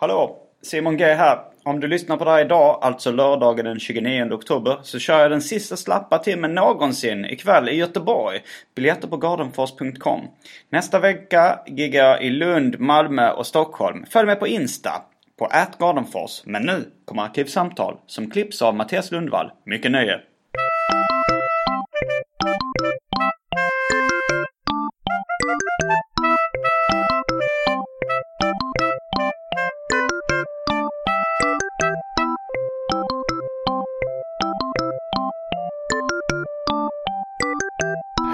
Hallå! Simon G här. Om du lyssnar på det här idag, alltså lördagen den 29 oktober, så kör jag den sista slappa timmen någonsin ikväll i Göteborg. Biljetter på gardenfors.com. Nästa vecka giggar jag i Lund, Malmö och Stockholm. Följ mig på Insta, på atgardenfors. Men nu kommer Arkivsamtal, som klipps av Mattias Lundvall. Mycket nöje!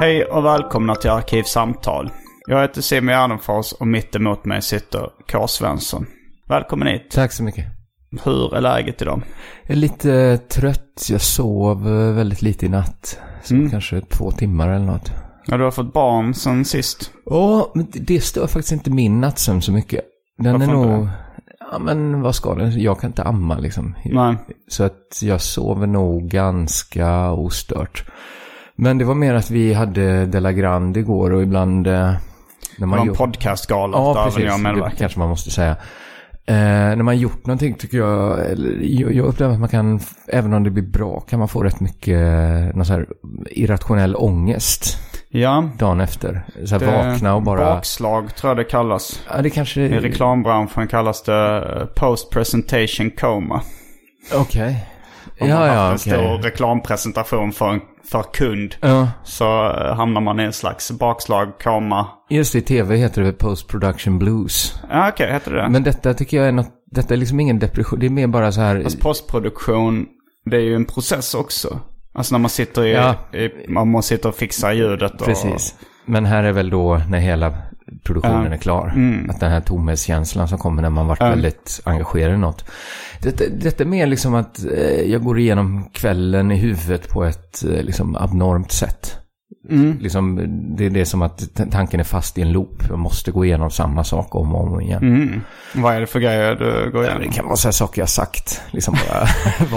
Hej och välkomna till Arkivsamtal. Jag heter Simon Gärdenfors och mitt emot mig sitter K. Svensson. Välkommen hit. Tack så mycket. Hur är läget idag? Jag är lite trött. Jag sov eh, väldigt lite i natt. Så Mm. kanske två timmar eller något. Ja, du har fått barn sen sist. Ja, men det- stör faktiskt inte min nattsömn så mycket. Den Varför är nog... Ja, men vad ska den? Jag kan inte amma liksom. Nej. Så att jag sover nog ganska ostört. Men det var mer att vi hade Della Grande igår och ibland... eh, När Det man var en gjort- podcastgala Ja, precis. jag Det kanske man måste säga. Eh, när man gjort någonting tycker jag, eller, jag, upplever att man kan, även om det blir bra, kan man få rätt mycket eh, någon så här irrationell ångest Ja. dagen efter. Så här det- vakna och bara... Bakslag tror jag det kallas. Ja, det kanske... I reklambranschen kallas det eh, post presentation coma. Okej. Om man Ja, har ja, haft en okej. stor reklampresentation för, en, för kund. Ja, Så eh, hamnar man i en slags bakslag, koma. just. I tv heter det post production blues. Ja, okej, heter det Men detta tycker jag är något, detta är liksom ingen depression. Det är mer bara så här... Fast postproduktion, det är ju en process också. Alltså när man sitter i, Ja. i man sitter och fixar ljudet. Och, Precis. Men här är väl då när hela produktionen är klar. Mm. Att den här tomhetskänslan som kommer när man varit väldigt engagerad i något. Detta, detta är mer liksom att eh, jag går igenom kvällen i huvudet på ett eh, liksom abnormt sätt. Mm. Liksom, det, det är som att tanken är fast i en loop. Jag måste gå igenom samma sak om och om igen. Mm. Vad är det för grejer du går Ja, igenom? det kan vara så här saker jag sagt. Liksom bara,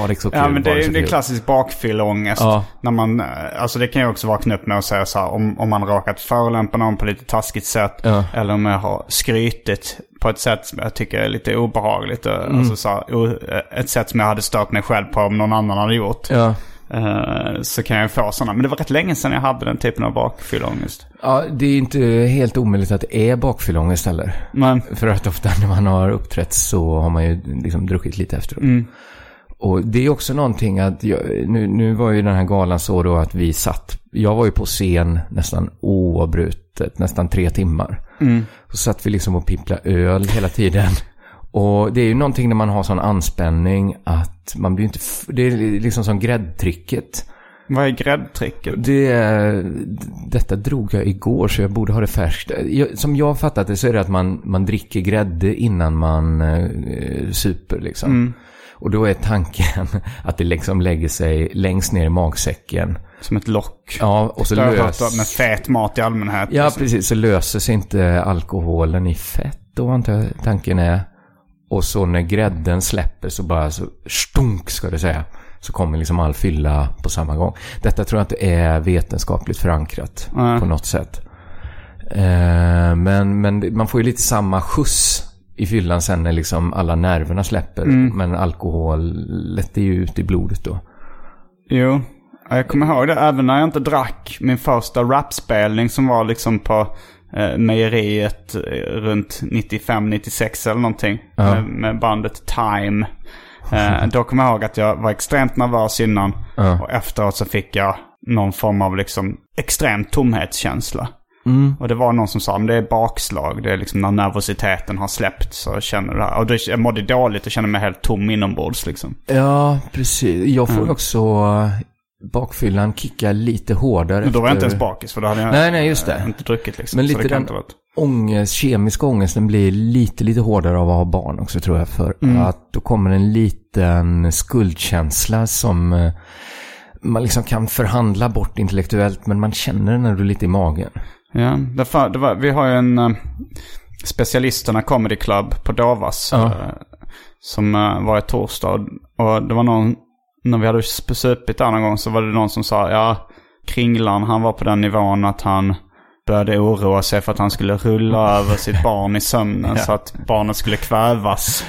var det så kul? Ja men det var är det är klassisk bakfylleångest. Ja. När man, alltså det kan ju också vakna upp med att säga så här om, om man råkat förolämpa någon på lite taskigt sätt. Ja. Eller om jag har skrytit på ett sätt som jag tycker är lite obehagligt. Mm. Alltså så här, ett sätt som jag hade stört mig själv på om någon annan hade gjort. Ja. Eh, så kan jag få sådana. Men det var rätt länge sedan jag hade den typen av bakfylleångest. ja, det är inte helt omöjligt att det är bakfyllångest heller. Men, För att ofta när man har uppträtt så har man ju liksom druckit lite efteråt. Mm. Och det är också någonting att, jag, nu, nu var ju den här galan så då att vi satt, jag var ju på scen nästan oavbrutet, nästan tre timmar. Mm. Så satt vi liksom och pimplade öl hela tiden. Och det är ju någonting när man har sån anspänning att man blir inte, det är liksom som gräddtrycket. vad är gräddtricket? Det, detta drog jag igår så jag borde ha det färskt. Som jag har fattat det så är det att man, man dricker grädde innan man eh, super liksom. Och då är tanken att det liksom lägger sig längst ner i magsäcken. Som ett lock. Ja, och så Det har jag hört lös... med fet mat i allmänhet. Ja, precis. Så löser sig inte alkoholen i fett då antar jag tanken är. Och så när grädden släpper så bara så stunk ska det säga. Så kommer liksom all fylla på samma gång. Detta tror jag inte är vetenskapligt förankrat Nej. på något sätt. Eh, men, men man får ju lite samma skjuts i fyllan sen när liksom alla nerverna släpper. Men alkoholet är ju ute i blodet då. Jo, jag kommer ihåg det även när jag inte drack min första rapspelning som var liksom på eh, mejeriet eh, runt 95-96 eller någonting. Ja. Med, med bandet Time. Eh, då kommer jag ihåg att jag var extremt nervös innan. Ja. Och efteråt så fick jag någon form av liksom extrem tomhetskänsla. Mm. Och det var någon som sa, men det är bakslag. Det är liksom när nervositeten har släppt så känner du det här. Och det, jag mådde dåligt och kände mig helt tom inombords liksom. Ja, precis. Jag får Mm. också bakfyllan kicka lite hårdare. Men då var jag inte ens bakis för då hade jag Nej, nej, just det. inte druckit liksom. Men så lite kan den ångest, kemiska ångesten blir lite, lite hårdare av att ha barn också tror jag. För Mm. att då kommer en liten skuldkänsla som eh, man liksom kan förhandla bort intellektuellt. Men man känner den ändå lite i magen. Ja, var, det var, vi har ju en uh, Specialisterna Comedy Club på Dovas. Ja. eh, som uh, var i torsdag. Och det var någon, när vi hade supit där någon gång så var det någon som sa, ja, Kringlan han var på den nivån att han började oroa sig för att han skulle rulla över sitt barn i sömnen så att barnet skulle kvävas.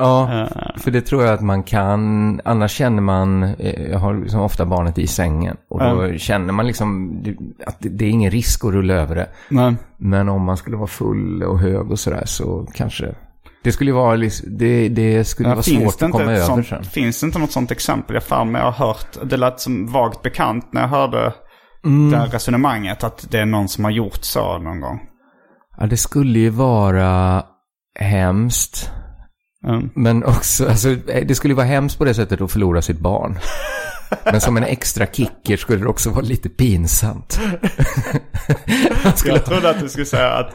Ja, Eh, för det tror jag att man kan. Annars känner man, eh, jag har liksom ofta barnet i sängen. Och då känner man liksom att det, är ingen risk att rulla över det. men, Men om man skulle vara full och hög och sådär så kanske. Det skulle vara, det, det skulle Ja, vara finns svårt det att inte komma över sånt, sen. Finns det inte något sånt exempel? Jag fan jag har hört, det lät som vagt bekant när jag hörde Mm. det här resonemanget. Att det är någon som har gjort så någon gång. Ja, det skulle ju vara hemskt. Mm. Men också, alltså, eh, det skulle ju vara hemskt på det sättet att förlora sitt barn. Men som en extra kicker skulle det också vara lite pinsamt. Jag trodde att du skulle säga att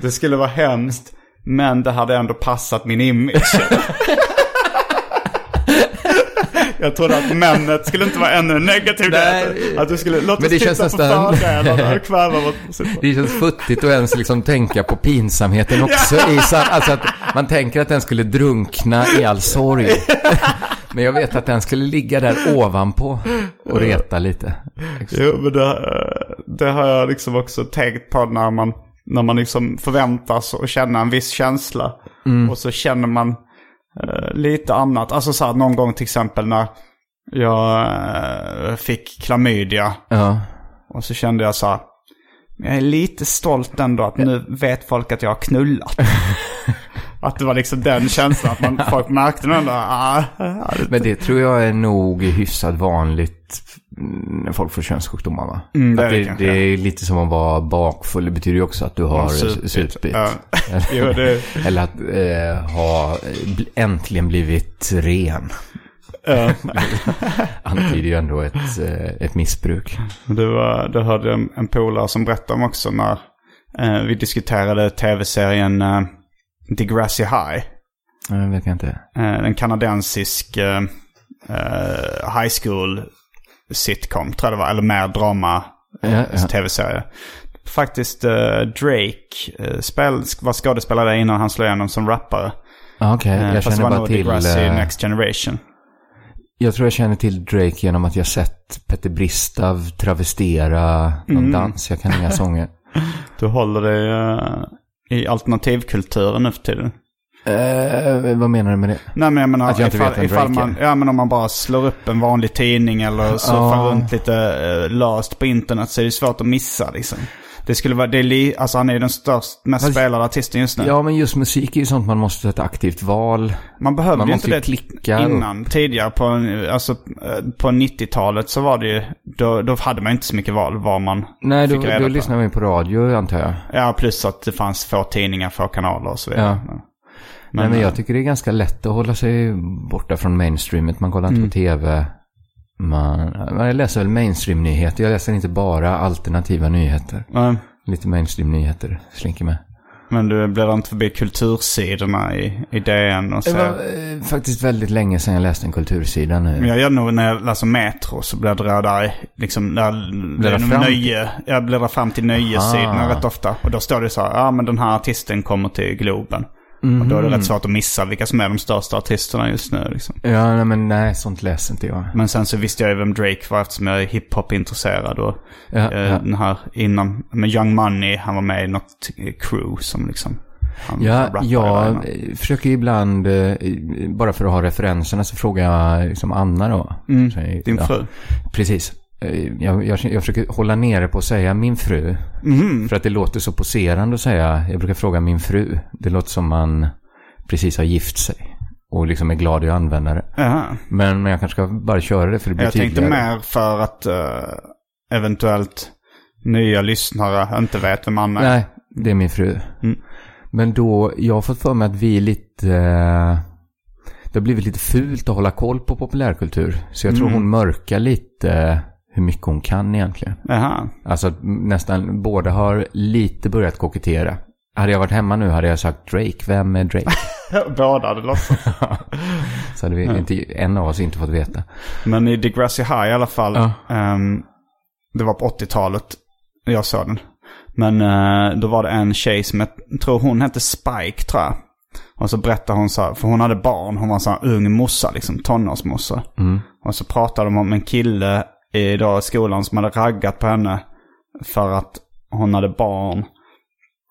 det skulle vara hemskt. Men det hade ändå passat min image. Jag trodde att männet skulle inte vara ännu negativt. Att du skulle, låt Men oss det titta känns på nästan- fördelarna och kväva vårt sitt- det känns futtigt att ens liksom tänka på pinsamheten också. I, alltså att man tänker att den skulle drunkna i all sorg. Men jag vet att den skulle ligga där ovanpå och reta lite. Jo, men det, det har jag liksom också tänkt på när man, när man liksom förväntas att känna en viss känsla. Och så känner man eh, lite annat. Alltså så här, någon gång till exempel när jag eh, fick klamydia. Ja. Och så kände jag så här, jag är lite stolt ändå att nu vet folk att jag har knullat. att det var liksom den känslan, att man, folk märkte den där, ah, ah, det- Men det tror jag är nog hyfsat vanligt när folk får könssjukdomar va? Mm, det är det det, är lite som att vara bakfull. Det betyder ju också att du har supit. supit. Ja. Det- Eller att eh, ha eh, äntligen blivit ren. Ja. Antyder ju ändå ett, eh, ett missbruk. Det, var, det hörde jag en, en polare som berättade om också när eh, vi diskuterade tv-serien eh, Degrassi High. Jag vet jag inte. Eh, en kanadensisk eh, eh, high school sitcom, tror jag det var. Eller mer drama Ja, eh, ja. tv-serie. Faktiskt eh, Drake eh, spel, var skådespelare innan han slog igenom som rappare. Ah, Okej, Eh, jag fast det känner var bara till... Degrassi eh, Next Generation. Jag tror jag känner till Drake genom att jag sett Petter Bristav travestera någon Mm. dans. Jag kan inga sånger. Du håller dig eh, i alternativkulturen nu för tiden. Eh, vad menar du med det? Nej men jag menar, Att jag inte ifall, vet vem ifall Drake man, är. ja men om man bara slår upp en vanlig tidning eller surfar Ja. runt lite uh, löst på internet så är det svårt att missa liksom. Det skulle vara, det är li, alltså han är ju den störst, mest Fast- spelade artisten just nu. Ja, men just musik är ju sånt man måste ett aktivt val. man behövde man ju inte det klicka och- innan. Tidigare på, alltså, eh, på 90-talet så var det ju, då, då hade man inte så mycket val vad man Nej, då, fick reda då på. lyssnar man ju på radio antar jag. Ja, plus att det fanns få tidningar, få kanaler och så vidare. Ja. Nej, men eh, jag tycker det är ganska lätt att hålla sig borta från mainstreamet. Man kollar inte Mm. på tv. Man, man läser väl mainstream-nyheter. Jag läser inte bara alternativa nyheter. eh, Lite mainstream-nyheter slinker med. Men du bläddrar inte förbi kultursidorna i, i DN och Det så. var eh, faktiskt väldigt länge sedan jag läste en kultursida nu. Jag gör nog när jag läser Metro så bläddrar jag där, liksom, där Bläddrar det fram nöje. Jag bläddrar fram till nöjessidorna Ah. rätt ofta. Och då står det så här, ja men den här artisten kommer till Globen. Och då är det rätt svårt att missa vilka som är de största artisterna just nu liksom. Ja, nej, men nej, sånt läser inte jag. Men sen så visste jag ju vem Drake var eftersom jag är hiphop-intresserad. Och Ja, eh, ja. den här innan, med Young Money, han var med i något eh, crew som liksom... Han, Ja, han jag försöker ibland, eh, bara för att ha referenserna så frågar jag liksom Anna då. Mm. Din ja, fru. Precis. Eh, jag, jag, jag försöker hålla nere på att säga min fru. För att det låter så poserande att säga, jag brukar fråga min fru. Det låter som man precis har gift sig. Och liksom är glad i att använda det. Jaha. Men, men jag kanske ska bara köra det för det blir Jag tänkte tydligare. mer för att eh, eventuellt nya lyssnare inte vet vem han är. Nej, det är min fru. Mm. Men då, jag har fått för mig att vi är lite... eh, Det har blivit lite fult att hålla koll på populärkultur. Så jag tror Mm. hon mörkar lite hur mycket hon kan egentligen. Jaha. Alltså nästan båda har lite börjat kokettera. Hade jag varit hemma nu hade jag sagt Drake. Vem är Drake? Båda, låter som. Så hade vi inte, en av oss inte fått veta. Men i Degrassi High i alla fall. Ja. ehm, det var på 80-talet jag såg den. Men eh, då var det en tjej som jag tror hon hette Spike tror jag. Och så berättade hon så här, för hon hade barn, hon var en sån här ung morsa, liksom tonårsmorsa. Och så pratade de om en kille i då skolan som hade raggat på henne för att hon hade barn.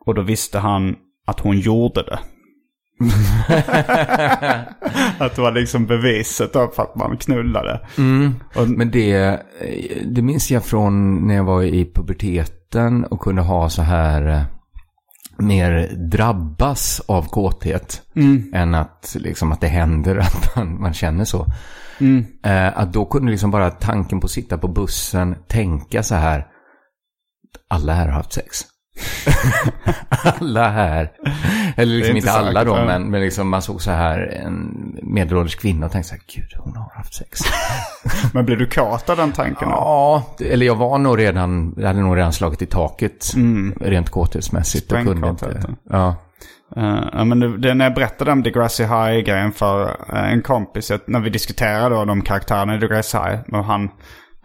Och då visste han att hon gjorde det. att det var liksom beviset då för att man knullade. Och, Men det, det minns jag från när jag var i puberteten och kunde ha så här eh, mer drabbas av kåthet än att, liksom, att det händer att man, man känner så. Eh, att då kunde liksom bara tanken på att sitta på bussen tänka så här. Alla här har haft sex. alla här. Eller liksom inte alla säkert, då, ja. men, men liksom man såg så här en medelålders kvinna och tänkte så här, gud hon har haft sex. men blev du kåt av den tanken? Ja, eller jag var nog redan, jag hade nog redan slagit i taket. Rent kåthetsmässigt. och kunde inte. Ja. Uh, ja, men det, det, när jag berättade om Degrassi High-grejen för uh, en kompis, att när vi diskuterade då de karaktärerna i Degrassi High, och han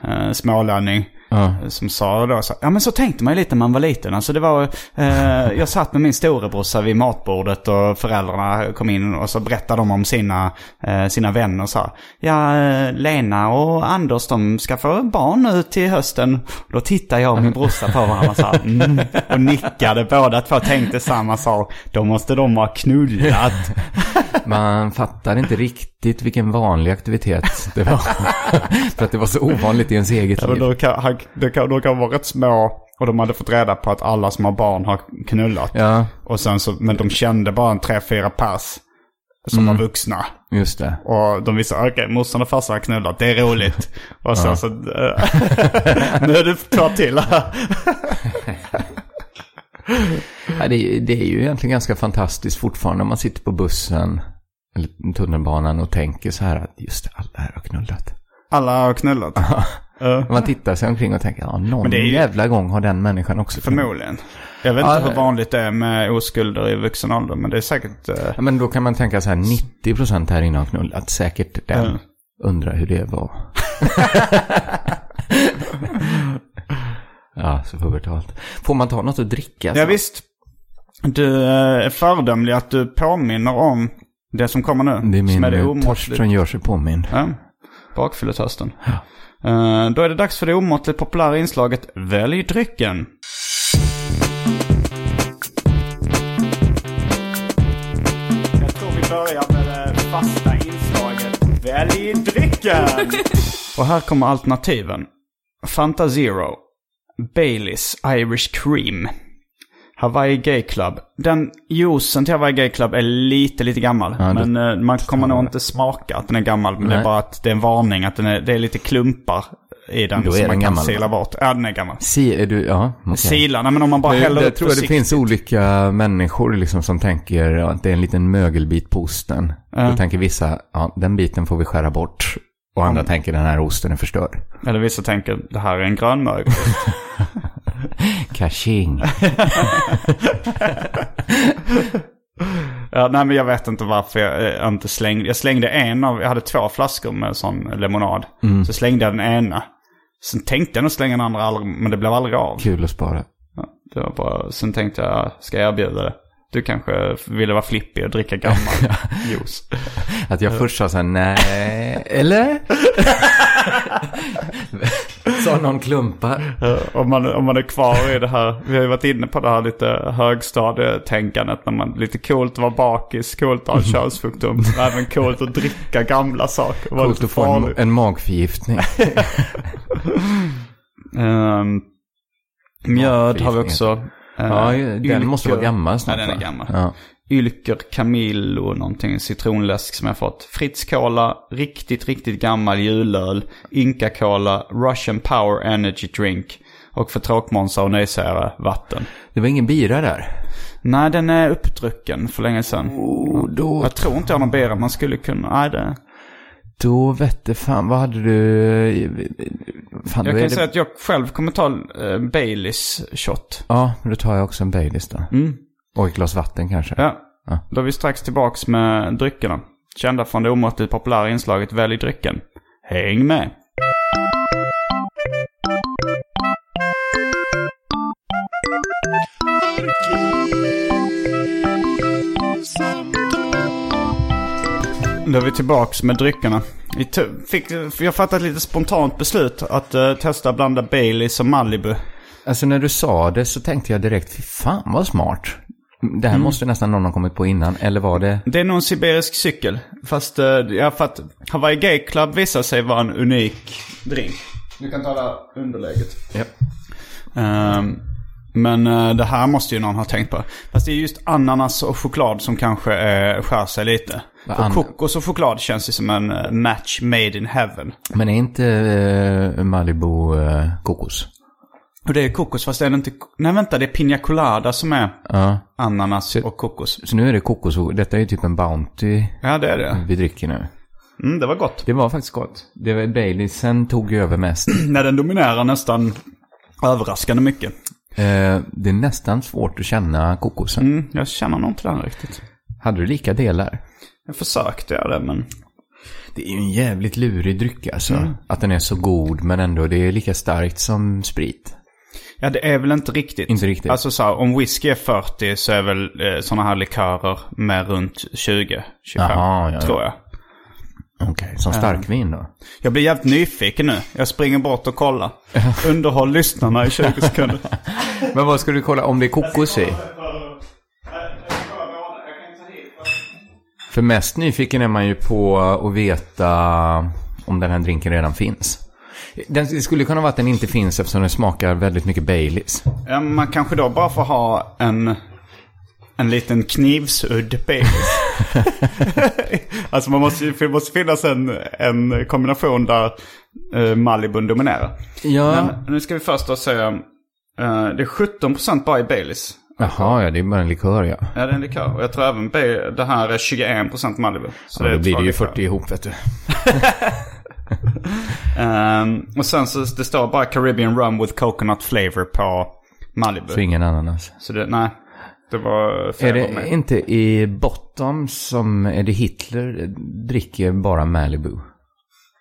uh, smålänning, Ja. som sa då så ja men så tänkte man ju lite när man var liten. Alltså det var, eh, jag satt med min storebrorsa vid matbordet och föräldrarna kom in och så berättade de om sina, eh, sina vänner och sa, ja eh, Lena och Anders de ska få barn nu till hösten. Då tittade jag och min brorsa på varandra och sa, mm, och nickade båda två, tänkte samma sak. Då måste de ha knullat. Man fattar inte riktigt vilken vanlig aktivitet det var. För att det var så ovanligt i ens eget Ja, liv. då kan, han- det kan, de kan vara rätt små och de hade fått reda på att alla som har barn har knullat. Ja, Och sen så, men de kände bara en tre, fyra pers som var vuxna. just det. Och de visste, okej, morsan och farsan har knullat, det är roligt. Och sen så, eh, nu är det två till. Ja, det, det är ju egentligen ganska fantastiskt fortfarande om man sitter på bussen eller tunnelbanan och tänker så här att just det, alla här har knullat. Alla har knullat. Eh, Man tittar sig omkring och tänker, ja, någon ju- jävla gång har den människan också. Förmodligen. Jag vet Ja, inte hur vanligt det är med oskulder i vuxen ålder, men det är säkert... eh, Ja, men då kan man tänka så här, 90% här inne har knullat. Säkert den. Ja. Undrar hur det var. ja, så pubertalt. Får man ta något att dricka? Ja så? visst. Du eh, är föredömlig att du påminner om det som kommer nu. Det är min är det törst som gör sig påmind. Ja, bakfylletösten. Eh, då är det dags för det omåttligt populära inslaget Välj drycken. Jag tror vi börjar med det fasta inslaget Välj drycken! Och här kommer alternativen. Fanta Zero. Baileys Irish Cream. Hawaii Gay Club. Den juicen till Hawaii Gay Club är lite, lite gammal. Ja, det- men eh, man kommer nog inte smaka att den är gammal. Men det är Nej. bara att det är en varning att den är, det är lite klumpar i den Då som är man den kan sila bort. Ja, den är gammal. Si, är du, ja, okej. Sila, nej men om man bara Men häller Jag upp tror att det försiktigt. finns olika människor liksom som tänker att det är en liten mögelbit på osten. Ja. Då tänker vissa, ja den biten får vi skära bort. Och andra tänker den här osten är förstörd. Eller vissa tänker, det här är en grönmögel. Kaching. Ja, nej men jag vet inte varför jag eh, inte slängde. Jag slängde en av, jag hade två flaskor med sån lemonad. Mm. Så slängde jag den ena. Sen tänkte jag nog slänga den andra, aldrig, men det blev aldrig av. Kul att spara. Ja, det var bara, sen tänkte jag, ska jag erbjuda det? Du kanske ville vara flippig och dricka gammal juice. Att jag först sa så här, nej, eller? Sa någon klumpar? Om, man, om man är kvar i det här, vi har ju varit inne på det här lite högstadietänkandet. När man, lite coolt att vara bakis, coolt att ha en könssjukdom. Även coolt att dricka gamla saker. Coolt att få en, en magförgiftning. Ehm, mjöd har vi också. Ja, den måste vara gammal snart Ja, den är gammal. Ja. Ylker Camillo, någonting citronläsk som jag fått. Fritz Cola, riktigt, riktigt gammal julöl. Inca Cola, Russian Power Energy Drink. Och för tråkmånsar och nejsägare, vatten. Det var ingen bira där. Nej, den är uppdrucken för länge sedan. Oh, då, Jag tror inte jag har någon bira man skulle kunna... Nej, det... då vette fan, vad hade du... Fan, Jag kan det... säga att jag själv kommer ta uh, Baileys shot. Ja, då tar jag också en Baileys då. Mm. Och ett glas vatten kanske. Ja. Ja. Då är vi strax tillbaks med dryckerna. Kända från det omåttligt populära inslaget Välj drycken. Häng med! Då är vi tillbaks med dryckerna. Vi fick, jag fattade ett lite spontant beslut att eh, testa blanda Baileys och Malibu. Alltså när du sa det så tänkte jag direkt, fy fan vad smart. Det här Mm. måste nästan någon ha kommit på innan, eller var det? Det är nog en sibirisk cykel. Fast uh, ja, för att Hawaii Gay Club visar sig vara en unik drink. Du kan ta det här underläget. Ja. Ehm, men eh, det här måste ju någon ha tänkt på. Fast det är just ananas och choklad som kanske uh, skär sig lite. An- kokos och choklad känns ju som en eh, match made in heaven. Men är inte eh, Malibu eh, kokos? Och det är kokos fast det är inte... Nej vänta, det är piña colada som är Ja. ananas och kokos. Så nu är det kokos, detta är ju typ en Bounty Ja det är det. vi dricker nu. Mm, det var gott. Det var faktiskt gott. Det var Baileysen tog ju över mest. När den dominerar nästan överraskande mycket. Eh, det är nästan svårt att känna kokosen. Mm, jag känner nog inte den riktigt. Hade du lika delar? Jag försökte göra det men... Det är ju en jävligt lurig dryck alltså. Att den är så god men ändå det är lika starkt som sprit. Ja det är väl inte riktigt. Inte riktigt. Alltså så här, om whisky är 40 så är väl eh, sådana här likörer med runt 20, 25. Jaha, ja, tror ja. jag. Okej, som starkvin då? Jag blir jävligt nyfiken nu. Jag springer bort och kollar. Underhåll lyssnarna i 20 sekunder. Men vad ska du kolla om det är kokos i? För mest nyfiken är man ju på att veta om den här drinken redan finns. Den, det skulle kunna vara att den inte finns eftersom den smakar väldigt mycket Baileys. Ja, man kanske då bara får ha en, en liten knivsudd Baileys. alltså man måste, det måste finnas en, en kombination där uh, Malibun dominerar. Ja. Men nu ska vi först då säga, eh, det är 17% bara i Baileys. Jaha, ja det är bara en likör ja. Ja, det är en likör. Och jag tror även det här är 21% Malibu. Så ja är då blir det ju likörer. 40 ihop vet du. Ehm, och sen så det står bara Caribbean Rum with Coconut Flavor på Malibu. Så ingen ananas. Så det, nej. Det var Är det mig. inte i Bottom som är det Hitler dricker bara Malibu?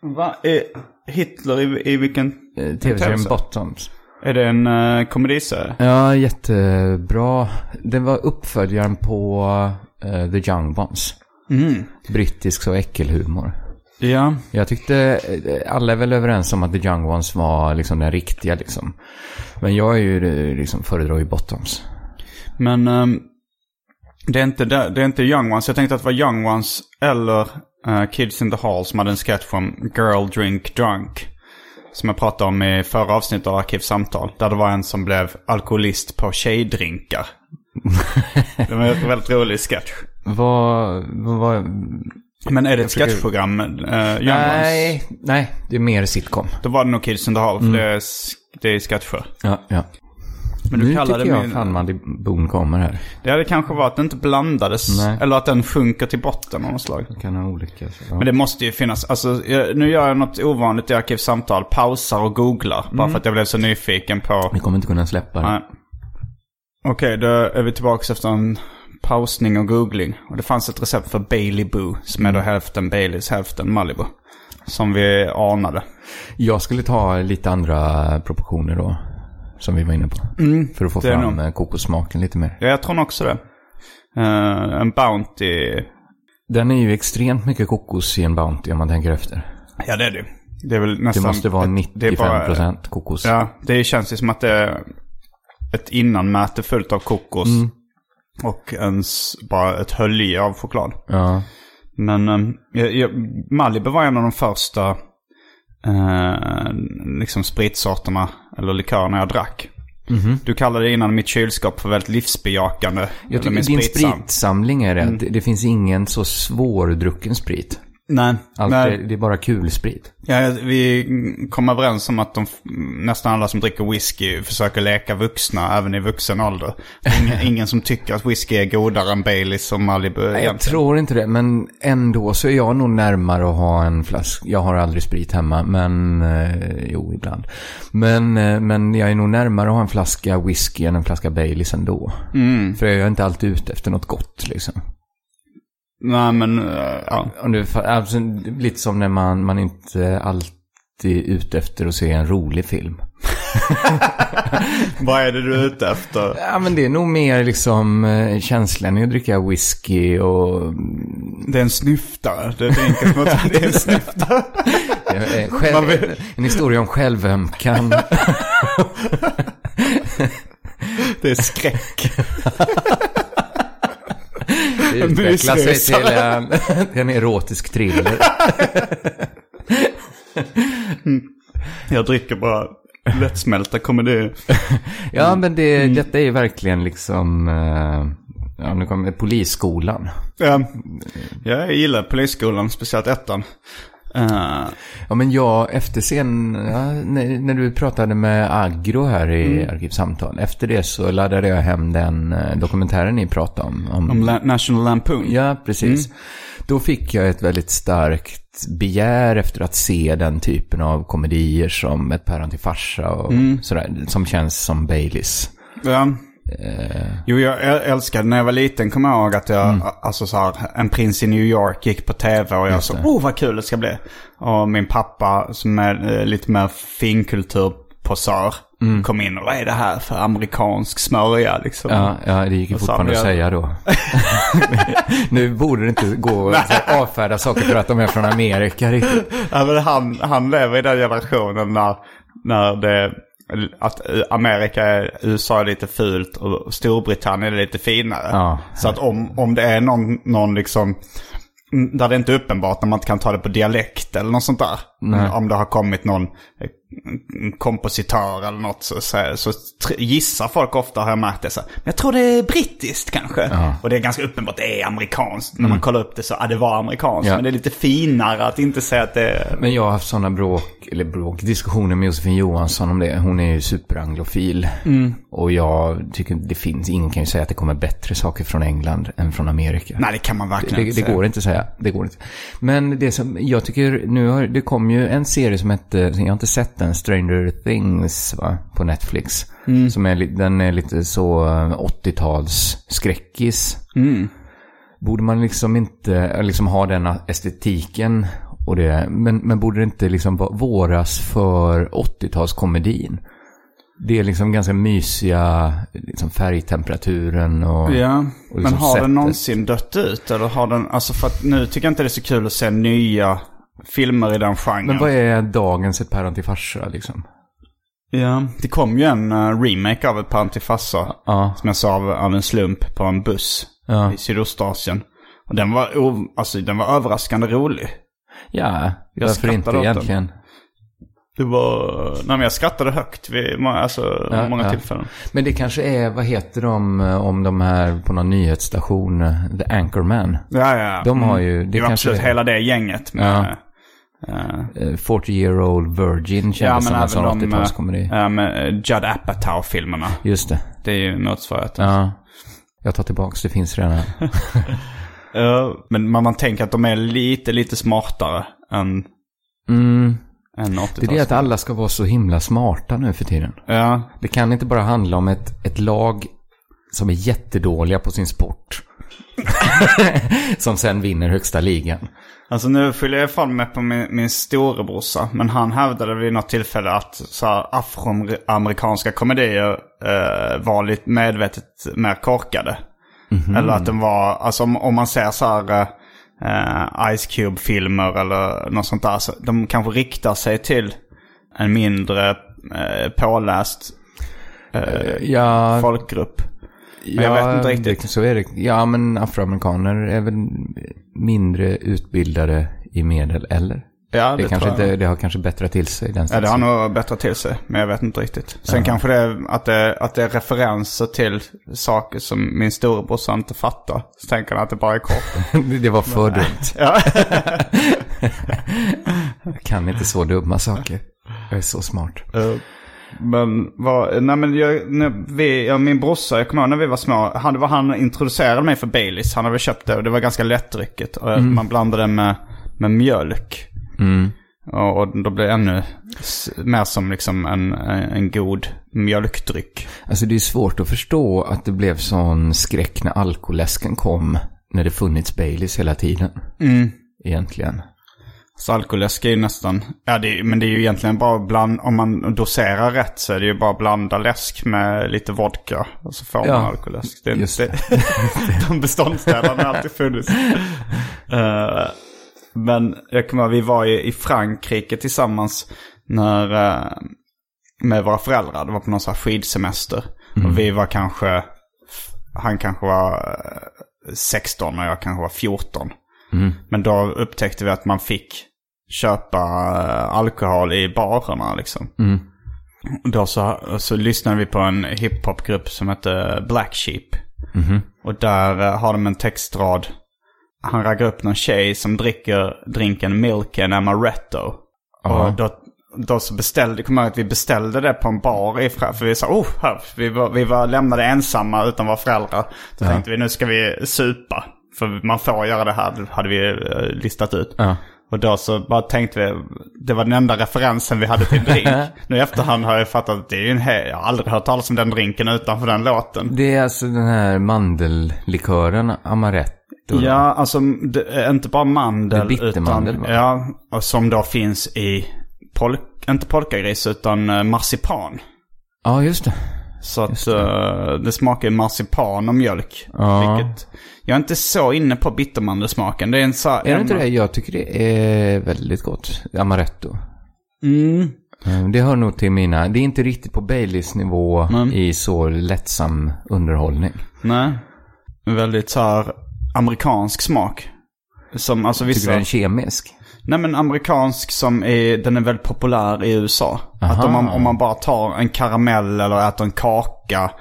Va? Är Hitler i, i vilken? Eh, TV-serie? Tv-serien Bottoms. Är det en uh, komediserie? Ja, jättebra. Det var uppföljaren på eh, The Young Ones. Mm. Brittisk så äckelhumor. Ja. Jag tyckte, eh, alla är väl överens om att The Young Ones var liksom den riktiga liksom. Men jag är ju eh, liksom föredrar ju Bottoms. Men ehm, det, är inte det, är inte Young Ones. Jag tänkte att det var Young Ones eller eh, Kids in the Hall som hade en sketch från Girl Drink Drunk. Som jag pratade om i förra avsnittet av Arkivsamtal. Där det var en som blev alkoholist på tjejdrinkar. det var en väldigt rolig sketch. Vad, vad Men är det ett försöker- sketchprogram? Uh, nej, nej, det är mer sitcom. Då var det nog Kids in the Hall. För det, är, det är sketcher. Ja, ja. Men du nu kallade tycker jag min- fan Malibu kommer här. Det hade kanske varit att det inte blandades. Nej. Eller att den sjunker till botten av något slag. Det kan ha olika. Ja. Men det måste ju finnas, alltså jag, nu gör jag något ovanligt i Arkivsamtal. Pausar och googlar. Bara för att jag blev så nyfiken på... Vi kommer inte kunna släppa det. Okej, då är vi tillbaka efter en pausning och googling. Och det fanns ett recept för Bailey Boo. Som är då hälften Baileys, hälften Malibu. Som vi anade. Jag skulle ta lite andra proportioner då. Som vi var inne på. för att få fram nog- nog... kokossmaken lite mer. Ja, jag tror också det. Eh, en Bounty. Den är ju extremt mycket kokos i en Bounty om man tänker efter. Ja, det är det. Det är väl nästan... Det måste vara ett- det är bara- 95% kokos. Ja, det känns ju som att det är ett innanmäte fullt av kokos. Mm. Och ens bara ett hölje av choklad. Ja. Men jag, jag, Malibu var en av de första eh, liksom spritsorterna eller likörerna jag drack. Du kallade innan mitt kylskop för väldigt livsbejakande. Jag tycker din spritsam. spritsamling är det. Det, det finns ingen så svårdrucken sprit. Nej, Allt nej. är, det är bara kul sprit. Ja, vi kom överens om att de, nästan alla som dricker whisky försöker leka vuxna även i vuxen ålder. Ingen, ingen som tycker att whisky är godare än Baileys och Malibu Jag egentligen. tror inte det, men ändå så är jag nog närmare att ha en flaska. Jag har aldrig sprit hemma, men eh, jo, ibland. Men, eh, men jag är nog närmare att ha en flaska whisky än en flaska Baileys ändå. För jag är inte alltid ute efter något gott liksom. Nej, men eh, ja. Om du, alltså, lite som när man, man inte alltid är ute efter att se en rolig film. Vad är det du är ute efter? Ja, men det är nog mer liksom eh, känslan i att dricka whisky och Det är en snyftare. Det är enkelt att det är en snyftare. eh, själv, en historia om självömkan. Det är skräck. Det utvecklar sig till en, till en erotisk thriller. Jag dricker bara lättsmälta komedier. Ja, men det, detta är verkligen liksom, eh, ja, nu kommer polisskolan. Ja, jag gillar polisskolan, speciellt ettan. Eh, Ja, men jag, efter sen, ja, när, när du pratade med Agro här i Mm. Arkivsamtal, efter det så laddade jag hem den eh, dokumentären ni pratade om. om om La- National Lampoon. Ja, precis. Då fick jag ett väldigt starkt begär efter att se den typen av komedier som Ett päron till farsa och sådär, som känns som Baileys. Ja. Jo, jag äl- älskade när jag var liten, kommer jag ihåg att jag, alltså så här, En prins i New York gick på tv och jag så, oh vad kul det ska bli. Och min pappa som är eh, lite mer finkulturposör kom in och vad är det här för amerikansk smörja liksom. Ja, ja det gick ju fortfarande att hade säga då. nu borde det inte gå att här avfärda saker för att de är från Amerika riktigt. Ja, men han, han lever i den generationen när, när det, att Amerika, är, USA är lite fult och Storbritannien är lite finare. Ja. Så att om, om det är någon, någon liksom, där det inte är uppenbart när man inte kan ta det på dialekt eller något sånt där. Om det har kommit någon eh, kompositör eller något så, så, så gissar folk ofta har jag märkt det så. Men jag tror det är brittiskt kanske. Och det är ganska uppenbart det är amerikanskt. När man kollar upp det så, ja det var amerikanskt. Ja. Men det är lite finare att inte säga att det är... Men jag har haft sådana bråk, eller bråk, diskussioner med Josefin Johansson om det. Hon är ju superanglofil. Och jag tycker det finns, ingen kan ju säga att det kommer bättre saker från England än från Amerika. Nej, det kan man verkligen Det, inte det säga. går inte att säga. Det går inte. Men det som jag tycker, nu har, det kom ju en serie som hette, jag har inte sett den, Stranger Things va, på Netflix. Som är, den är lite så eh, 80-tals skräckis. Borde man liksom inte eh, liksom ha den estetiken och det, men, men borde det inte liksom våras för 80-talskomedin? Det är liksom ganska mysiga, liksom färgtemperaturen och... Ja, och men liksom har den sättet. någonsin dött ut? Eller har den, alltså för att nu tycker jag inte det är så kul att se nya filmer i den genren. Men vad är dagens Ett päron till farsa liksom? Ja, det kom ju en eh, remake av ett par till farsa. Ja. Som jag sa av, av en slump på en buss Ja. i Sydostasien. Och den var, alltså, den var överraskande rolig. Ja, Jag varför inte åt den. egentligen? Det var, nej men jag skrattade högt vid må- alltså, Ja, många ja. tillfällen. Men det kanske är, vad heter de eh, om de här på någon nyhetsstation, eh, The Anchorman? Ja, ja. De har ju- det det var kanske absolut är- hela det gänget. Med, Ja. eh, Eh, 40 year old virgin kändes som en sån 80-talskomedi. Ja, med eh, Judd Apatow-filmerna. Just det. Det är ju motsvarighet. Ja. Jag tar tillbaka, det finns redan. Ja, men man, man tänker att de är lite, lite smartare än, Mm. än 80 Det är det att alla ska vara så himla smarta nu för tiden. Ja, Det kan inte bara handla om ett, ett lag som är jättedåliga på sin sport. som sen vinner högsta ligan. Alltså nu fyller jag ifrån mig på min, min storebrorsa. Men han hävdade vid något tillfälle att så här, afroamerikanska komedier eh, var lite medvetet mer korkade. Eller att den var, alltså om, om man ser så här, eh, Ice Cube-filmer eller något sånt där. Så de kanske riktar sig till en mindre eh, påläst eh, Ja, folkgrupp. Men jag vet inte riktigt. Så är det. Ja, men afroamerikaner är väl mindre utbildade i medel, eller? Ja, Det, det, kanske inte, det har kanske bättrat till sig. Den Ja, det har nog bättrat till sig, men jag vet inte riktigt. Sen kanske det är att, det att det är referenser till saker som min storebrorsa inte fattar. Så tänker han att det bara är kort. det var för dumt. ja. Jag kan inte så dumma saker. Jag är så smart. Eh, Men, vad, nej men jag, när vi, ja, min brorsa, jag kommer ihåg när vi var små, han, det var han introducerade mig för Baileys. Han hade köpt det och det var ganska lättdrycket. Och Man blandade det med, med mjölk. Mm. Och, och då blev det ännu mer som liksom en, en, en god mjölkdryck. Alltså det är svårt att förstå att det blev sån skräck när alkoläsken kom. När det funnits Baileys hela tiden. Mm. Egentligen. Så alkoläsk är ju nästan, ja det, är- men det är ju egentligen bara bland, om man doserar rätt så är det ju bara blanda läsk med lite vodka. Och så får Ja, man alkoläsk. Det är just inte, de beståndsdelarna har alltid funnits. Eh, men jag kommer ihåg, vi var i, i Frankrike tillsammans när, eh, med våra föräldrar. Det var på någon sån här skidsemester. Och vi var kanske, han kanske var eh, 16 och jag kanske var 14. Men då upptäckte vi att man fick köpa eh, alkohol i barerna liksom. Och Då så, så lyssnade vi på en hiphopgrupp som hette Black Sheep. Och där eh, har de en textrad. Han raggar upp någon tjej som dricker drinken Milk and Amaretto. Och då, då så beställde, kommer jag ihåg att vi beställde det på en bar i För vi sa, oh, här, vi var, vi var lämnade ensamma utan våra föräldrar. Så tänkte vi, nu ska vi supa. För man får göra det här, hade vi eh, listat ut. Ja. Och då så bara tänkte vi, det var den enda referensen vi hade till drink. nu i efterhand har jag fattat att det är ju en he- jag har aldrig hört talas om den drinken utanför den låten. Det är alltså den här mandellikören, amaretto. Ja, alltså det är inte bara mandel. Det är utan, va? Ja, och som då finns i, pol, inte polkagris utan eh, marsipan. Ja, just det. Så att eh, det smakar marsipan och mjölk. Ja. Vilket, jag är inte så inne på bittermandelsmaken. Det är en så. Är det inte det? Jag tycker det är väldigt gott. Amaretto. Mm. Eh, Det hör nog till mina, det är inte riktigt på Baileys nivå Mm. i så lättsam underhållning. Nej. Väldigt så här amerikansk smak. Som alltså Tycker du vissa... den är kemisk? Nej men amerikansk som är, den är väldigt populär i USA. Att om man, om man bara tar en karamell eller äter en kaka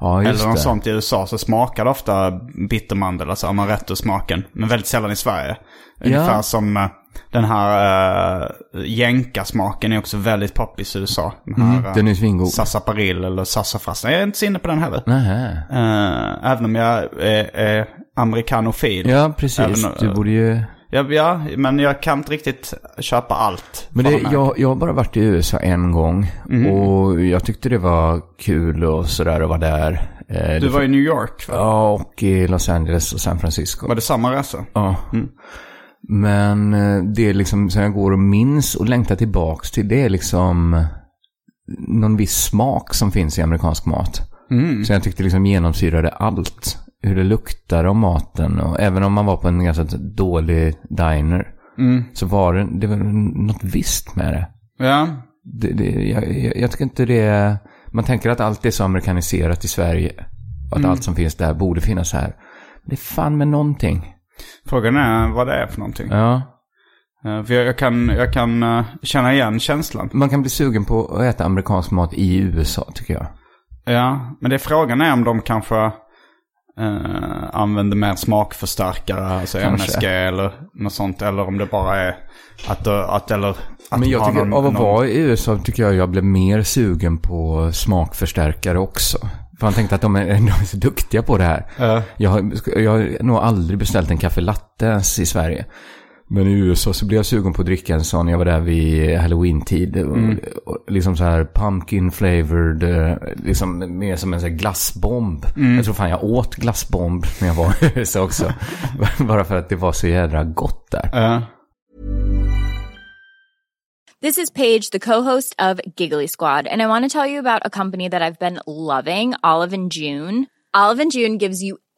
Ja, eller något det. sånt i USA så smakar det ofta bittermandel, alltså amaretto-smaken. Men väldigt sällan i Sverige. Ungefär som eh, den här uh, jänka-smaken är också väldigt poppis i USA. Den här, Mm, den är svingod. Sassaparil eller sassafras. Jag är inte så inne på den heller. Eh, även om jag är, är amerikanofil. Ja, precis. Även, du borde ju... Ja, ja, men jag kan inte riktigt köpa allt. Men det, jag, jag har bara varit i USA en gång. Mhm. Och jag tyckte det var kul och sådär att vara där. Eh, Du var i New York va? Ja, och i Los Angeles och San Francisco. Var det samma resa? Ja. Men eh, det är liksom som jag går och minns och längtar tillbaks till. Det är liksom någon viss smak som finns i amerikansk mat. Så jag tyckte liksom genomsyrade allt. Hur det luktar om maten. Och även om man var på en ganska dålig diner. Så var det, det var något visst med det. Ja. det, det jag, jag, tycker inte det... Man tänker att allt är så amerikaniserat i Sverige. Och att allt som finns där borde finnas här. Det är fan med någonting. Frågan är vad det är för någonting. Ja. Eh, För jag, kan, jag kan eh, känna igen känslan. Man kan bli sugen på att äta amerikansk mat i USA tycker jag. Ja, men det är frågan är om de kanske eh, använder mer smakförstärkare, alltså Kanske. MSG eller något sånt. Eller om det bara är att, eh, att eller... Att Men jag tycker, någon- av att någon- vara i USA tycker jag jag blev mer sugen på smakförstärkare också. För han tänkte att de är, de är så duktiga på det här. Ja. Jag, har, jag har nog aldrig beställt en kaffe latte ens i Sverige. Men i USA så blev jag sugen på att dricka en sån. Jag var där vid halloween-tid. Och, och liksom så här pumpkin flavored. eh, Liksom mer som en sån här glassbomb. Jag tror fan jag åt glassbomb när jag var i USA också. Bara för att det var så jädra gott där. Ja. This is Paige, the co-host of Giggly Squad, and I want to tell you about a company that I've been loving, Olive and June. Olive and June gives you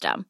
system.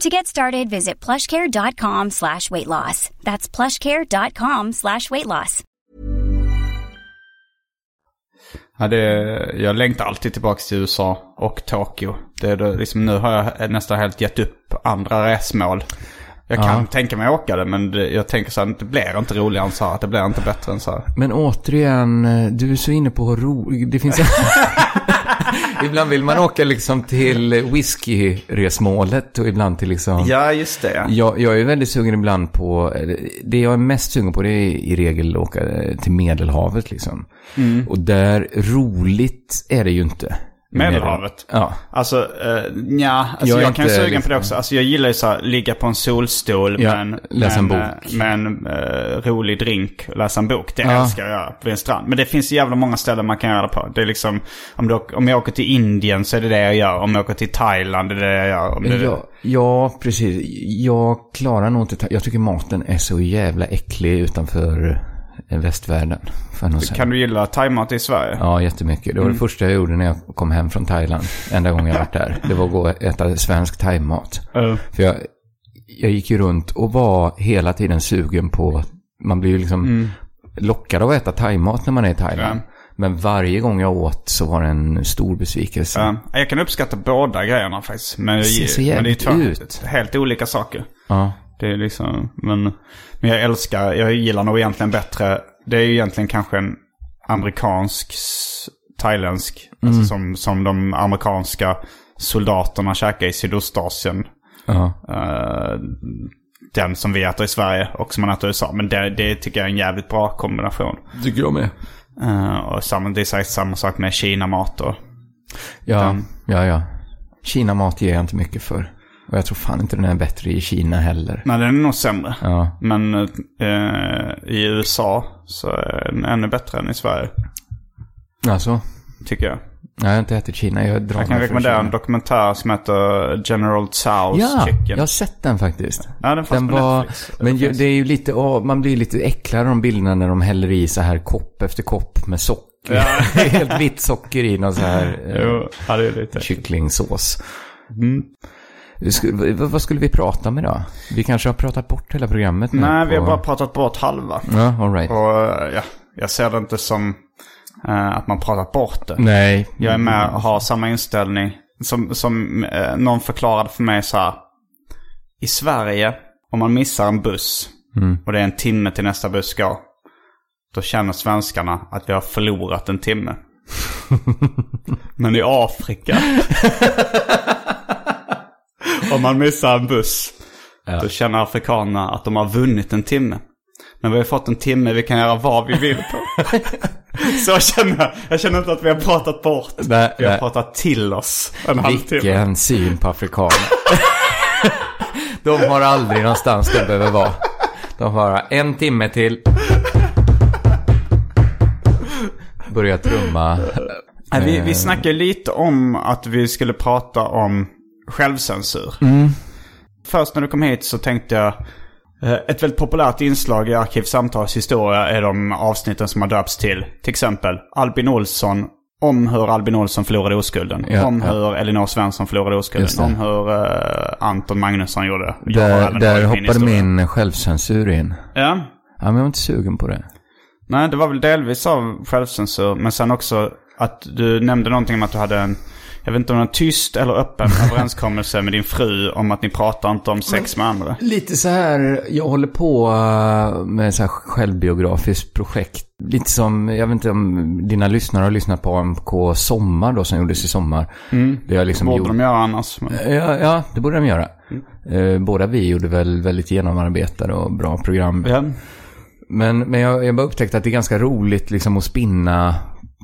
To get started, visit plushcare.com slash weight loss. That's plushcare.com slash weight loss. Ja, det, jag längtar alltid tillbaka till USA och Tokyo. Det är det, liksom, nu har jag nästan helt gett upp andra resmål. Jag kan Ja. tänka mig åka det, men det, jag tänker så här, det blir inte roligare än så här. Det blir inte bättre än så här. Men återigen, eh, du är så inne på ro... Det finns... ibland vill man åka liksom till whiskyresmålet och ibland till liksom... Ja, just det. Jag, jag är väldigt sugen ibland på, det jag är mest sugen på det är i regel att åka till Medelhavet liksom. Mm. Och där, roligt är det ju inte. Medelhavet? Ja. Alltså, uh, ja, alltså Jag jag, kan ju sugen på liksom- det också. Alltså jag gillar ju så här, ligga på en solstol Ja, med en, läsa en bok. med en eh, rolig drink och läsa en bok. Det Ja. älskar jag göra vid en strand. Men det finns jävla många ställen man kan göra det på. Det är liksom, om, du, om jag åker till Indien så är det det jag gör. Om jag åker till Thailand är det det jag gör. Om det, Ja, ja, precis. Jag klarar nog inte... Jag tycker maten är så jävla äcklig utanför eh, västvärlden. Nog säga. Kan du gilla thaimat i Sverige? Ja, jättemycket. Det var det första jag gjorde när jag kom hem från Thailand. Enda gången jag varit där. Det var att gå och äta svensk thaimat. För jag, jag gick ju runt och var hela tiden sugen på... Man blir ju liksom lockad av att äta thaimat när man är i Thailand. Ja. Men varje gång jag åt så var det en stor besvikelse. Ja, jag kan uppskatta båda grejerna faktiskt. Men, Det ser så jävligt ut. helt olika saker. Ja. Det är liksom, men, men jag älskar, jag gillar nog egentligen bättre, det är ju egentligen kanske en amerikansk, thailändsk, alltså som, som de amerikanska soldaterna käkar i Sydostasien. Ja. Eh, den som vi äter i Sverige och som man äter i USA. Men det, det tycker jag är en jävligt bra kombination. Tycker jag med. Eh, och samma, det är säkert samma sak med Kina-mat och... Ja, Den- ja, ja. Kina-mat ger jag inte mycket för. Och jag tror fan inte den är bättre i Kina heller. Nej, den är nog sämre. Ja. Men eh, i USA så är den ännu bättre än i Sverige. Alltså, Tycker jag. jag har inte ätit Kina. Jag, drar Jag kan rekommendera en dokumentär som heter General Tso's Ja, Chicken. jag har sett den faktiskt. Ja, den fanns Den på var, Netflix. men ju, det är ju lite, åh, man blir lite äcklad de bilderna när de häller i så här kopp efter kopp med socker. Ja. Helt vitt socker i någon så här eh, Jo, ja, det är lite. kycklingsås. Mm. Skulle, vad skulle vi prata med då? Vi kanske har pratat bort hela programmet nu Nej, på... vi har bara pratat bort halva. Ja, all right. Och eh, ja, jag ser det inte som eh, att man pratat bort det. Nej. Jag är med och har samma inställning. Som, som eh, någon förklarade för mig så här. I Sverige, om man missar en buss och det är en timme till nästa buss går. Då känner svenskarna att vi har förlorat en timme. Men i Afrika. om man missar en buss. Då känner afrikanerna att de har vunnit en timme. Men vi har fått en timme vi kan göra vad vi vill på. Så jag känner, jag känner inte att vi har pratat bort. Nej, vi har nej. pratat till oss en halvtimme. Vilken syn på afrikaner. de har aldrig någonstans de behöver vara. De har en timme till. Börja trumma. Nej, vi, Eh. vi snackade lite om att vi skulle prata om självcensur. Mm. Först när du kom hit så tänkte jag... eh, Ett väldigt populärt inslag i Arkivsamtals historia är de avsnitten som har döpts till. Till exempel Albin Olsson. Om hur Albin Olsson förlorade oskulden. Ja, om ja. hur Elinor Svensson förlorade oskulden. Om hur eh, Anton Magnusson gjorde. Där, där hoppade historia. min självcensur in. Ja. Ja, men jag var inte sugen på det. Nej, det var väl delvis av självcensur. Men sen också att du nämnde någonting om att du hade en, jag vet inte om det var en tyst eller öppen överenskommelse med din fru om att ni pratar inte om sex med andra. Lite så här, jag håller på eh, med så här självbiografiskt projekt. Lite som, jag vet inte om dina lyssnare har lyssnat på AMK Sommar då som gjordes i sommar. Mm. Det jag liksom Borde gjort- de göra annars. Men... Ja, ja, det borde de göra. Eh, Båda vi gjorde väl väldigt genomarbetade och bra program. Ja. Men, men jag, jag bara upptäckte att det är ganska roligt liksom att spinna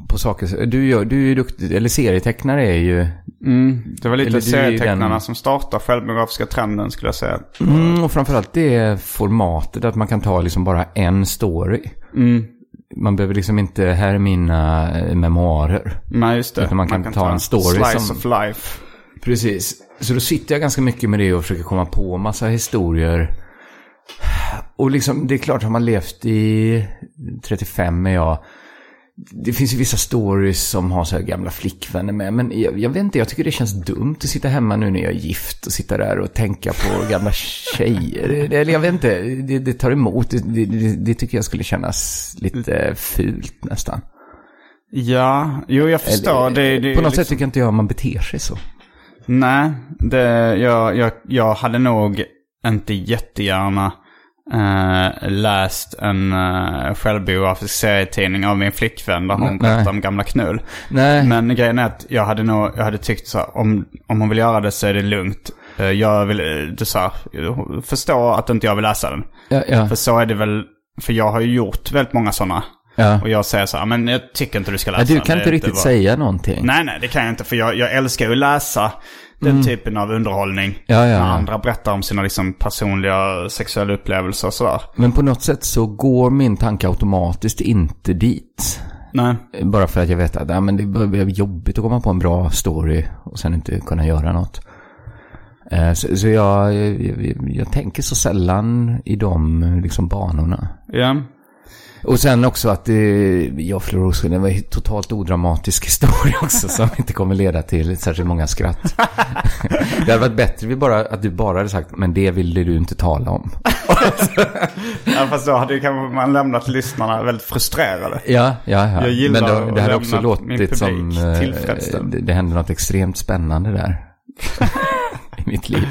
på saker. Du, gör, du är ju duktig, eller serietecknare är ju... Mm. Det var lite serietecknarna den- som startar självbiografiska trenden skulle jag säga. Mm, och framförallt det formatet att man kan ta liksom bara en story. Mm. Man behöver liksom inte, här är mina eh, memoarer. Nej, just det. Utan man kan ta en story Slice som- of life. Precis. Så då sitter jag ganska mycket med det och försöker komma på massa historier. Och liksom, det är klart, har man levt i 35 är jag. Det finns ju vissa stories som har så här gamla flickvänner med. Men jag, jag vet inte, jag tycker det känns dumt att sitta hemma nu när jag är gift och sitta där och tänka på gamla tjejer. Eller jag vet inte, det, det tar emot. Det, det, det, tycker jag skulle kännas lite fult nästan. Ja, jo jag förstår. Eller, på något liksom... sätt tycker jag inte jag man beter sig så. Nej, jag, jag, jag hade nog inte jättegärna eh, läst en uh, självbiografisk serietidning av min flickvän där hon berättar om gamla knull. Nej. Men grejen är att jag hade nog, jag hade tyckt så här, om, om hon vill göra det så är det lugnt. Eh, jag vill, du sa, förstå att inte jag vill läsa den. Ja, ja. För så är det väl, för jag har ju gjort väldigt många sådana. Ja. Och jag säger så här, men jag tycker inte du ska läsa Ja, du kan inte riktigt bra." säga någonting. Nej, nej, det kan jag inte. För jag, jag älskar ju att läsa den typen av underhållning. Mm. Ja, ja, När andra berättar om sina liksom, personliga sexuella upplevelser och sådär. Men på något sätt så går min tanke automatiskt inte dit. Nej. Bara för att jag vet att ja, men det blir jobbigt att komma på en bra story och sen inte kunna göra något. Eh, Så, så jag, jag, jag tänker så sällan i de liksom, banorna. Ja. Och sen också att det, jag förlorade oskulden, det var en totalt odramatisk historia också som inte kommer leda till särskilt många skratt. det hade varit bättre vi bara, att du bara hade sagt, men det ville du inte tala om. ja, fast då hade kanske man lämnat lyssnarna väldigt frustrerade. Ja, ja, ja. Jag gillar Men då, det hade också låtit som... eh. Det, det hände något extremt spännande där. I mitt liv.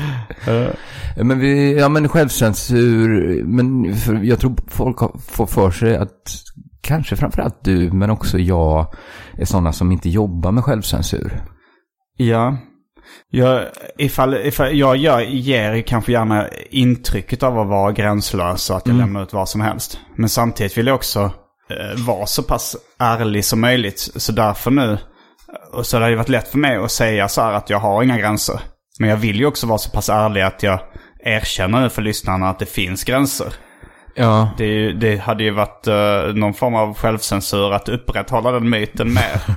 Men vi, ja men självcensur, men jag tror folk får för sig att kanske framförallt du, men också jag, är sådana som inte jobbar med självcensur. Ja. Jag, ifall, ifall jag gör, ger kanske gärna intrycket av att vara gränslös och att Mm. jag lämnar ut vad som helst. Men samtidigt vill jag också eh, vara så pass ärlig som möjligt. Så därför nu, och så har det varit lätt för mig att säga så här att jag har inga gränser. Men jag vill ju också vara så pass ärlig att jag erkänner för lyssnarna att det finns gränser. Ja, Det, ju- det hade ju varit eh, någon form av självcensur att upprätthålla den myten mer.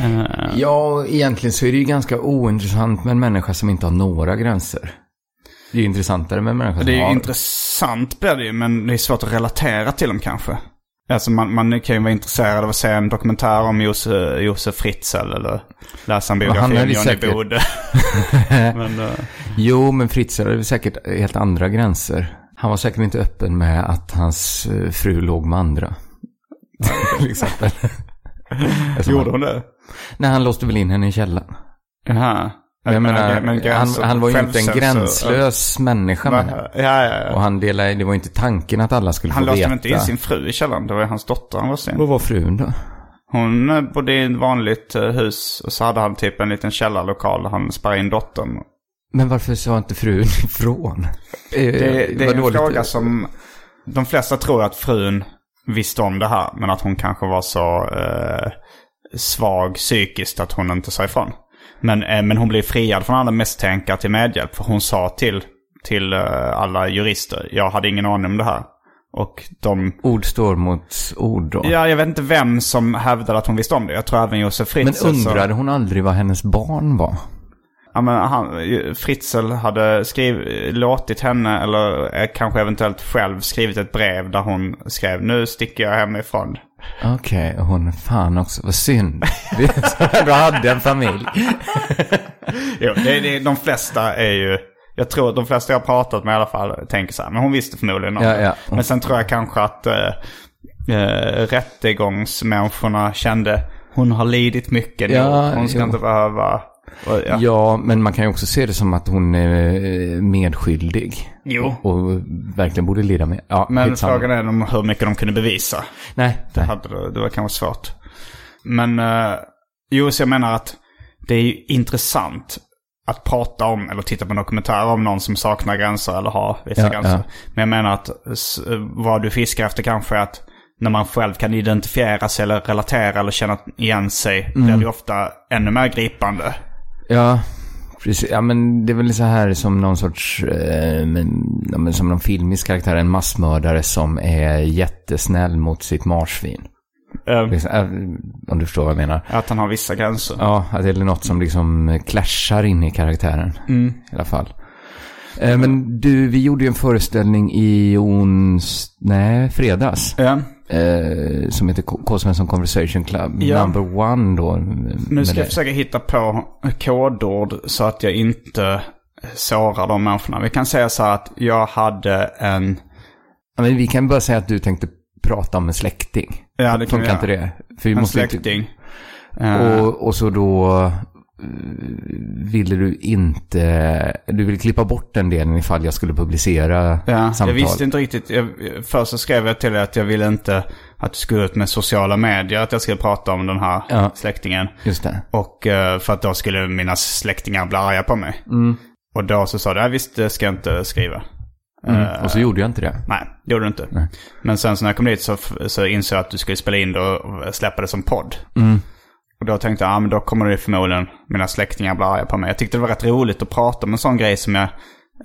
Eh, ja, egentligen så är det ju ganska ointressant med en människa som inte har några gränser. Det är ju intressantare med en människa som Det är ju har... intressant blir det ju, men det är svårt att relatera till dem kanske. Alltså man, man kan ju vara intresserad av att se en dokumentär om Josef, Josef Fritzl eller läsa en biografi om Johnny säkert- Bode. men, eh, Jo, men Fritz hade säkert helt andra gränser. Han var säkert inte öppen med att hans eh, fru låg med andra. Till exempel. Alltså, gjorde han- hon det? Nej, han låste väl in henne i källaren. Jaha. Jag menar, men han, han var ju inte en gränslös människa. Men, Ja, ja, ja. och han delade, det var inte tanken att alla skulle Han få låste veta. väl inte in sin fru i källaren? Det var hans dotter han låste in. Vad var frun då? Hon eh, bodde i ett vanligt eh, hus och så hade han typ en liten källarlokal där han spärrade in dottern. Men varför sa inte frun ifrån? Eh, Det, det är var en dåligt- fråga som de flesta tror att frun visste om det här. Men att hon kanske var så eh, svag psykiskt att hon inte sa ifrån. Men, eh, men hon blev friad från alla misstankar till medhjälp. För hon sa till, till eh, alla jurister, jag hade ingen aning om det här. Och de... Ord står mot ord då. Ja, jag vet inte vem som hävdade att hon visste om det. Jag tror även Josef Men Fritzl. så- undrade hon aldrig vad hennes barn var? Ja, men han, Fritzl hade skrivit, låtit henne, eller eh, kanske eventuellt själv skrivit ett brev där hon skrev nu sticker jag hemifrån. Okej, och hon, fan också, vad synd. Du hade en familj. Jo, det, det, de flesta är ju, jag tror att de flesta jag har pratat med i alla fall tänker så här, men hon visste förmodligen om Ja, det. ja. Men sen tror jag kanske att äh, äh, rättegångsmänniskorna kände, hon har lidit mycket nu, Ja, hon ska jo. inte behöva... Ja. Ja, men man kan ju också se det som att hon är eh, medskyldig. Jo. Och, verkligen borde lida med. Ja, Men frågan är om hur mycket de kunde bevisa. Nej, Det, hade, det det var kanske svårt. Men uh, jo, så jag menar att det är ju intressant att prata om eller titta på dokumentärer om någon som saknar gränser eller har vissa Ja, gränser. ja. Men jag menar att s- vad du fiskar efter kanske är att när man själv kan identifiera sig eller relatera eller känna igen sig Mm. blir det ofta ännu mer gripande. Ja, precis. Ja, men det är väl så här som någon sorts, eh, men, ja, men som någon filmisk karaktär, en massmördare som är jättesnäll mot sitt marsvin. Liksom, eh, om du förstår vad jag menar. Att han har vissa gränser. Ja, att det är något som liksom clashar in i karaktären. I alla fall. Eh, Men du, vi gjorde ju en föreställning i ons... Nej, fredags. Ja. Eh, som heter K-. Svensson Conversation Club. Ja. Number one då. Nu ska jag försöka hitta på kodord så att jag inte sårar de människorna. Vi kan säga så här att jag hade en... Ja, men vi kan bara säga att du tänkte prata om en släkting. Ja, det kan vi Funkar göra. inte det? För vi En måste ju- släkting. Eh, Och, och så då eh, ville du inte... Du ville klippa bort den delen ifall jag skulle publicera ja, jag samtal. visste inte riktigt. Jag, först så skrev jag till dig att jag ville inte att du skulle ut med sociala medier. Att jag skulle prata om den här Ja. släktingen. Just det. Och eh, för att då skulle mina släktingar bli arga på mig. Och då så sa du, nej visst det ska jag inte skriva. Mm. och så gjorde jag inte det. Nej, det gjorde du inte. Men sen så när jag kom dit så, så insåg jag att du skulle spela in det och släppa det som podd. Och då tänkte jag, ja men då kommer det förmodligen mina släktingar bli arga på mig. Jag tyckte det var rätt roligt att prata om en sån grej som jag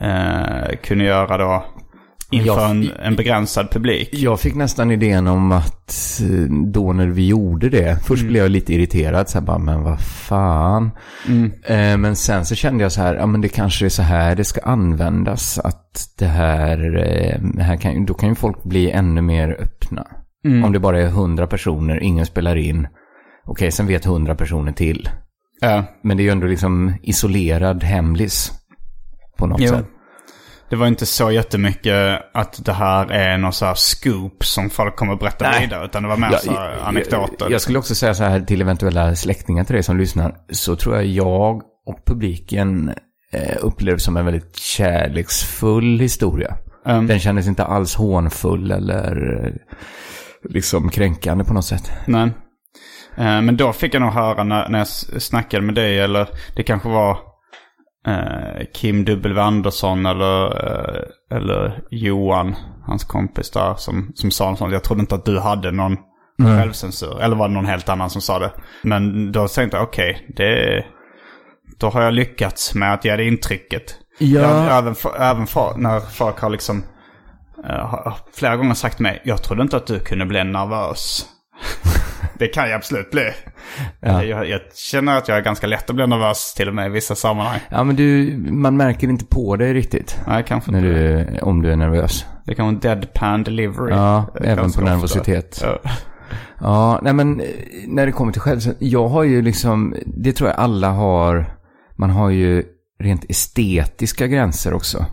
eh, kunde göra då inför Jag- en, en begränsad publik. Jag fick nästan idén om att eh, då när vi gjorde det, först Mm. blev jag lite irriterad, så här bara, men vad fan. Mm. Eh, men sen så kände jag så här, ja men det kanske är så här det ska användas, att det här, eh, här kan, då kan ju folk bli ännu mer öppna. Mm. Om det bara är hundra personer, ingen spelar in, okej sen vet hundra personer till. Ja. Men det är ju ändå liksom isolerad hemlis på något Jo. sätt. Det var inte så jättemycket att det här är någon så här scoop som folk kommer att berätta Nej. vidare. Utan det var mer Ja, så här jag- anekdoter. Jag, jag skulle också säga så här till eventuella släktingar till dig som lyssnar. Så tror jag jag och publiken eh, upplever som en väldigt kärleksfull historia. Mm. Den kändes inte alls hånfull eller eh, liksom kränkande på något sätt. Nej. Eh, Men då fick jag nog höra när, när jag snackade med dig, eller det kanske var eh, Kim W. Andersson eller, eh, eller Johan, hans kompis där, som, som sa något sånt. Jag trodde inte att du hade någon självcensur. Eller var det någon helt annan som sa det? Men då tänkte jag, okej, det... Då har jag lyckats med att ge det intrycket. Ja. Jag, även för, även för, när folk har liksom har flera gånger sagt till mig, jag trodde inte att du kunde bli nervös. det kan jag absolut bli. Ja. Jag, jag känner att jag är ganska lätt att bli nervös till och med i vissa sammanhang. Ja, men du, man märker inte på dig riktigt. Nej, kanske När inte. du, om du är nervös. Det kan vara en deadpan delivery. Ja, eh, även på nervositet. Ja. Ja, nej men eh, när det kommer till självkänsla. Jag har ju liksom, det tror jag alla har. Man har ju rent estetiska gränser också.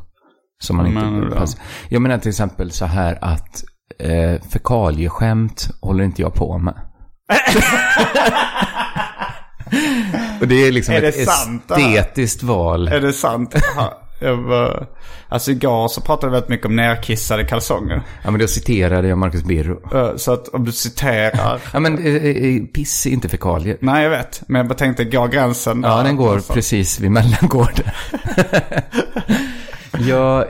Som man Vad inte då? Jag menar till exempel så här att eh, fekalieskämt håller inte jag på med. Och det är liksom Är det ett sant, estetiskt val. Är det sant? Ja, jag var... Alltså igår så pratade vi väldigt mycket om nerkissade kalsonger. Ja, men då citerade jag Marcus Birro. Eh, Så att om du citerar... Ja, men eh, eh, piss är inte fekalier. Nej, jag vet. Men jag bara tänkte, går gränsen Ja, den går Alltså, precis vid mellangården. jag,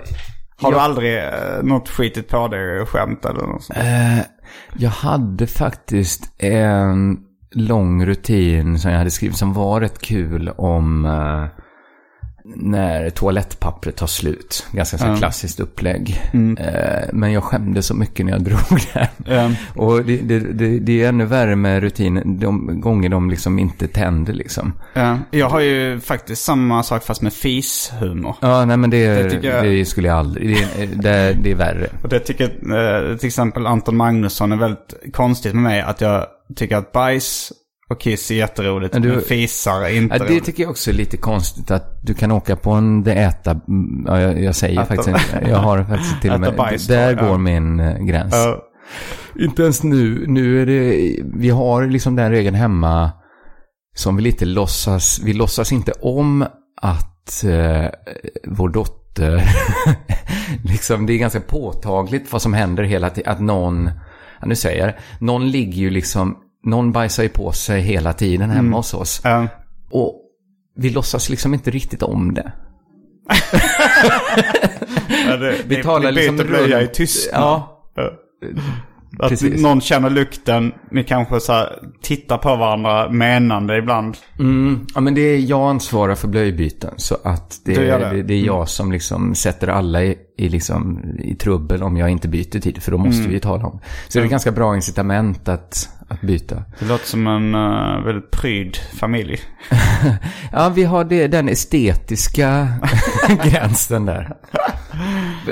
Har du jag, aldrig eh, något skitit på dig skämt eller något sånt? eh, jag hade faktiskt en lång rutin som jag hade skrivit som var rätt kul om... Eh, när toalettpappret tar slut. Ganska så här klassiskt upplägg. Eh, men jag skämde så mycket när jag drog det. Ja. Och det, det, det, det är ännu värre med rutinen de gånger de liksom inte tänder liksom. Ja. Jag har ju faktiskt samma sak fast med fishumor. Ja, nej men det, Det det, jag- skulle jag aldrig. Det, det, det är värre. Och det tycker eh, till exempel Anton Magnusson är väldigt konstigt med mig. Att jag tycker att bajs och kiss är jätteroligt. Men du- Men fisar är inte Ja, det roligt. tycker jag också är lite konstigt att du kan åka på en det äta, mm, ja, jag, jag säger Äta- faktiskt inte, jag har faktiskt till och med, bajs där ja. går min eh, gräns. Ja. Inte ens nu, nu är det, vi har liksom den regeln hemma som vi lite låtsas, vi låtsas inte om att eh, vår dotter, liksom det är ganska påtagligt vad som händer hela tiden, att någon, ja, nu säger jag någon ligger ju liksom, någon bajsar ju på sig hela tiden hemma hos oss. Ja. Och vi låtsas liksom inte riktigt om det. Ja, det, Vi ni, talar ni byter liksom blöja i tystnad. Ja. Att Precis. någon känner lukten, ni kanske så här tittar på varandra menande ibland. Mm, ja, men det är jag ansvarar för blöjbyten. Så att det, gör det. det? Mm. Det, är jag som liksom sätter alla i, i, liksom, i trubbel om jag inte byter tid. För då måste Mm. vi tala om. Så det är ett ganska bra incitament att, att byta. Det låter som en uh, väldigt pryd familj. Ja, vi har det, den estetiska gränsen där.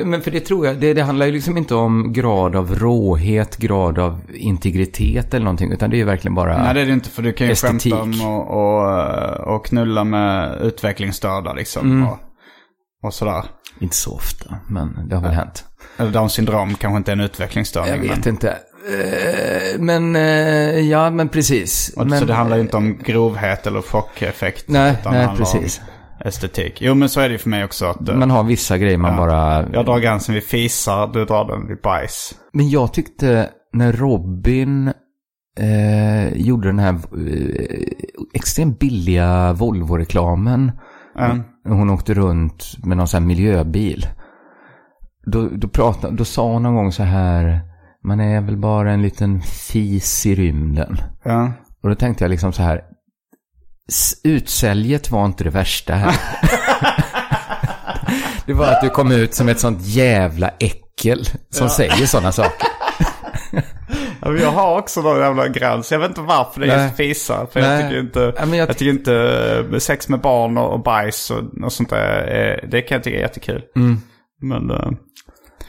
Men för det tror jag, det, det handlar ju liksom inte om grad av råhet, grad av integritet eller någonting. Utan det är ju verkligen bara... Nej det är det inte för du kan ju Estetik. skämta om och, och, och knulla med utvecklingsstörda liksom. Mm. Och, och sådär. Inte så ofta, men det har väl hänt. Eller Downs syndrom kanske inte är en utvecklingsstörning. Jag vet men, inte. Eh, Men, eh, ja men precis. och, men, så det handlar ju inte om grovhet eller chockeffekt. Nej, utan nej, precis. Estetik. Jo men så är det ju för mig också. Att, eh, Man har vissa grejer man Ja. bara... Jag drar gränsen vid fisar, du drar den vid bajs. Men jag tyckte när Robin eh, gjorde den här eh, extremt billiga Volvo-reklamen. Mm. Hon åkte runt med någon sån här miljöbil. Då, då, pratade, då sa hon någon gång så här. Man är väl bara en liten fis i rymden. Ja. Och då tänkte jag liksom så här. Utsäljet var inte det värsta här. det var att du kom ut som ett sånt jävla äckel som säger sådana saker. Ja, Jag har också någon jävla gräns. Jag vet inte varför det är just fisar. För Nej. jag tycker inte, Ja, jag jag, tycker inte eh, sex med barn och, och bajs och, och sånt där. Det kan jag tycka är jättekul. Mm. Men, eh,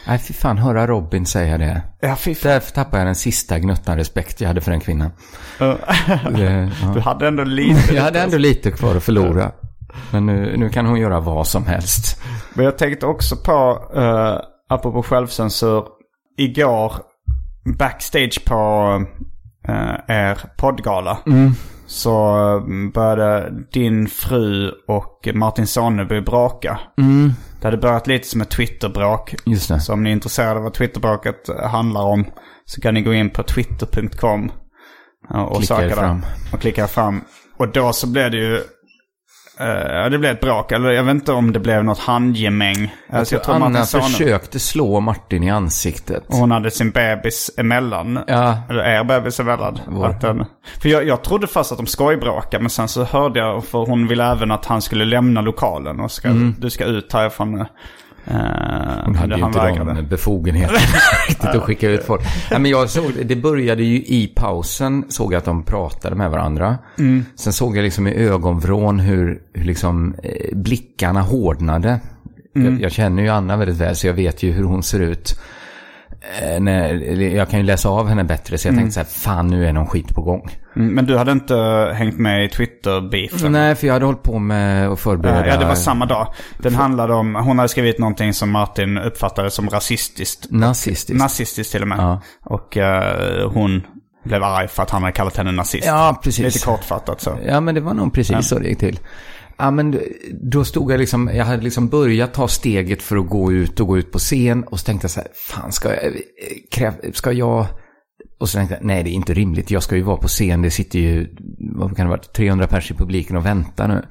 Nej, fy fan, höra Robin säga det. ja fy fan. Därför tappade jag den sista gnuttan respekt jag hade för den kvinnan. Det, Du ja. hade ändå lite. Jag hade ändå lite kvar att förlora. Men nu, nu kan hon göra vad som helst. Men jag tänkte också på, uh, apropå självcensur, igår backstage på uh, er poddgala. Så eh, började din fru och Martin Sonneby bråka. Det hade börjat lite som ett Twitterbråk. Just det. Så om ni är intresserade av vad Twitterbråket handlar om så kan ni gå in på twitter.com och Klicka söka fram. Och klicka fram. Och då så blev det ju... eh, Ja, det blev ett bråk. Eller jag vet inte om det blev något handgemäng. Alltså, jag tror Anna Martin Sonneby... försökte slå Martin i ansiktet. Och hon hade sin bebis emellan. Ja. Eller er bebis emellan. Vår. Att den, för jag, jag trodde först att de skojbråkade. Men sen så hörde jag, för hon ville även att han skulle lämna lokalen. Och ska, du ska ut härifrån. Uh, Hon hade ju inte de befogenheterna riktigt att skicka ut folk. Nej, men jag såg, det började ju i pausen, såg jag att de pratade med varandra. Sen såg jag liksom i ögonvrån hur, hur liksom eh, blickarna hårdnade. Jag, jag känner ju Anna väldigt väl så jag vet ju hur hon ser ut. Eh, jag kan ju läsa av henne bättre så jag tänkte så här, fan nu är någon skit på gång. Mm, Men du hade inte hängt med i Twitter-beefen? Nej, för jag hade hållit på med att förbereda. Ja, det var samma dag. Den handlade om, hon hade skrivit någonting som Martin uppfattade som rasistiskt. Nazistiskt. Nazistiskt till och med. Ja. Och eh, hon blev arg för att han hade kallat henne nazist. Ja, precis. Lite kortfattat så. Ja, men det var nog precis så det gick till. Ja, men då stod jag liksom, jag hade liksom börjat ta steget för att gå ut och gå ut på scen. Och så tänkte jag så här, fan ska jag, kräv, ska jag... Och så tänkte jag, nej det är inte rimligt, jag ska ju vara på scen, det sitter ju, vad kan det vara, 300 pers i publiken och väntar nu.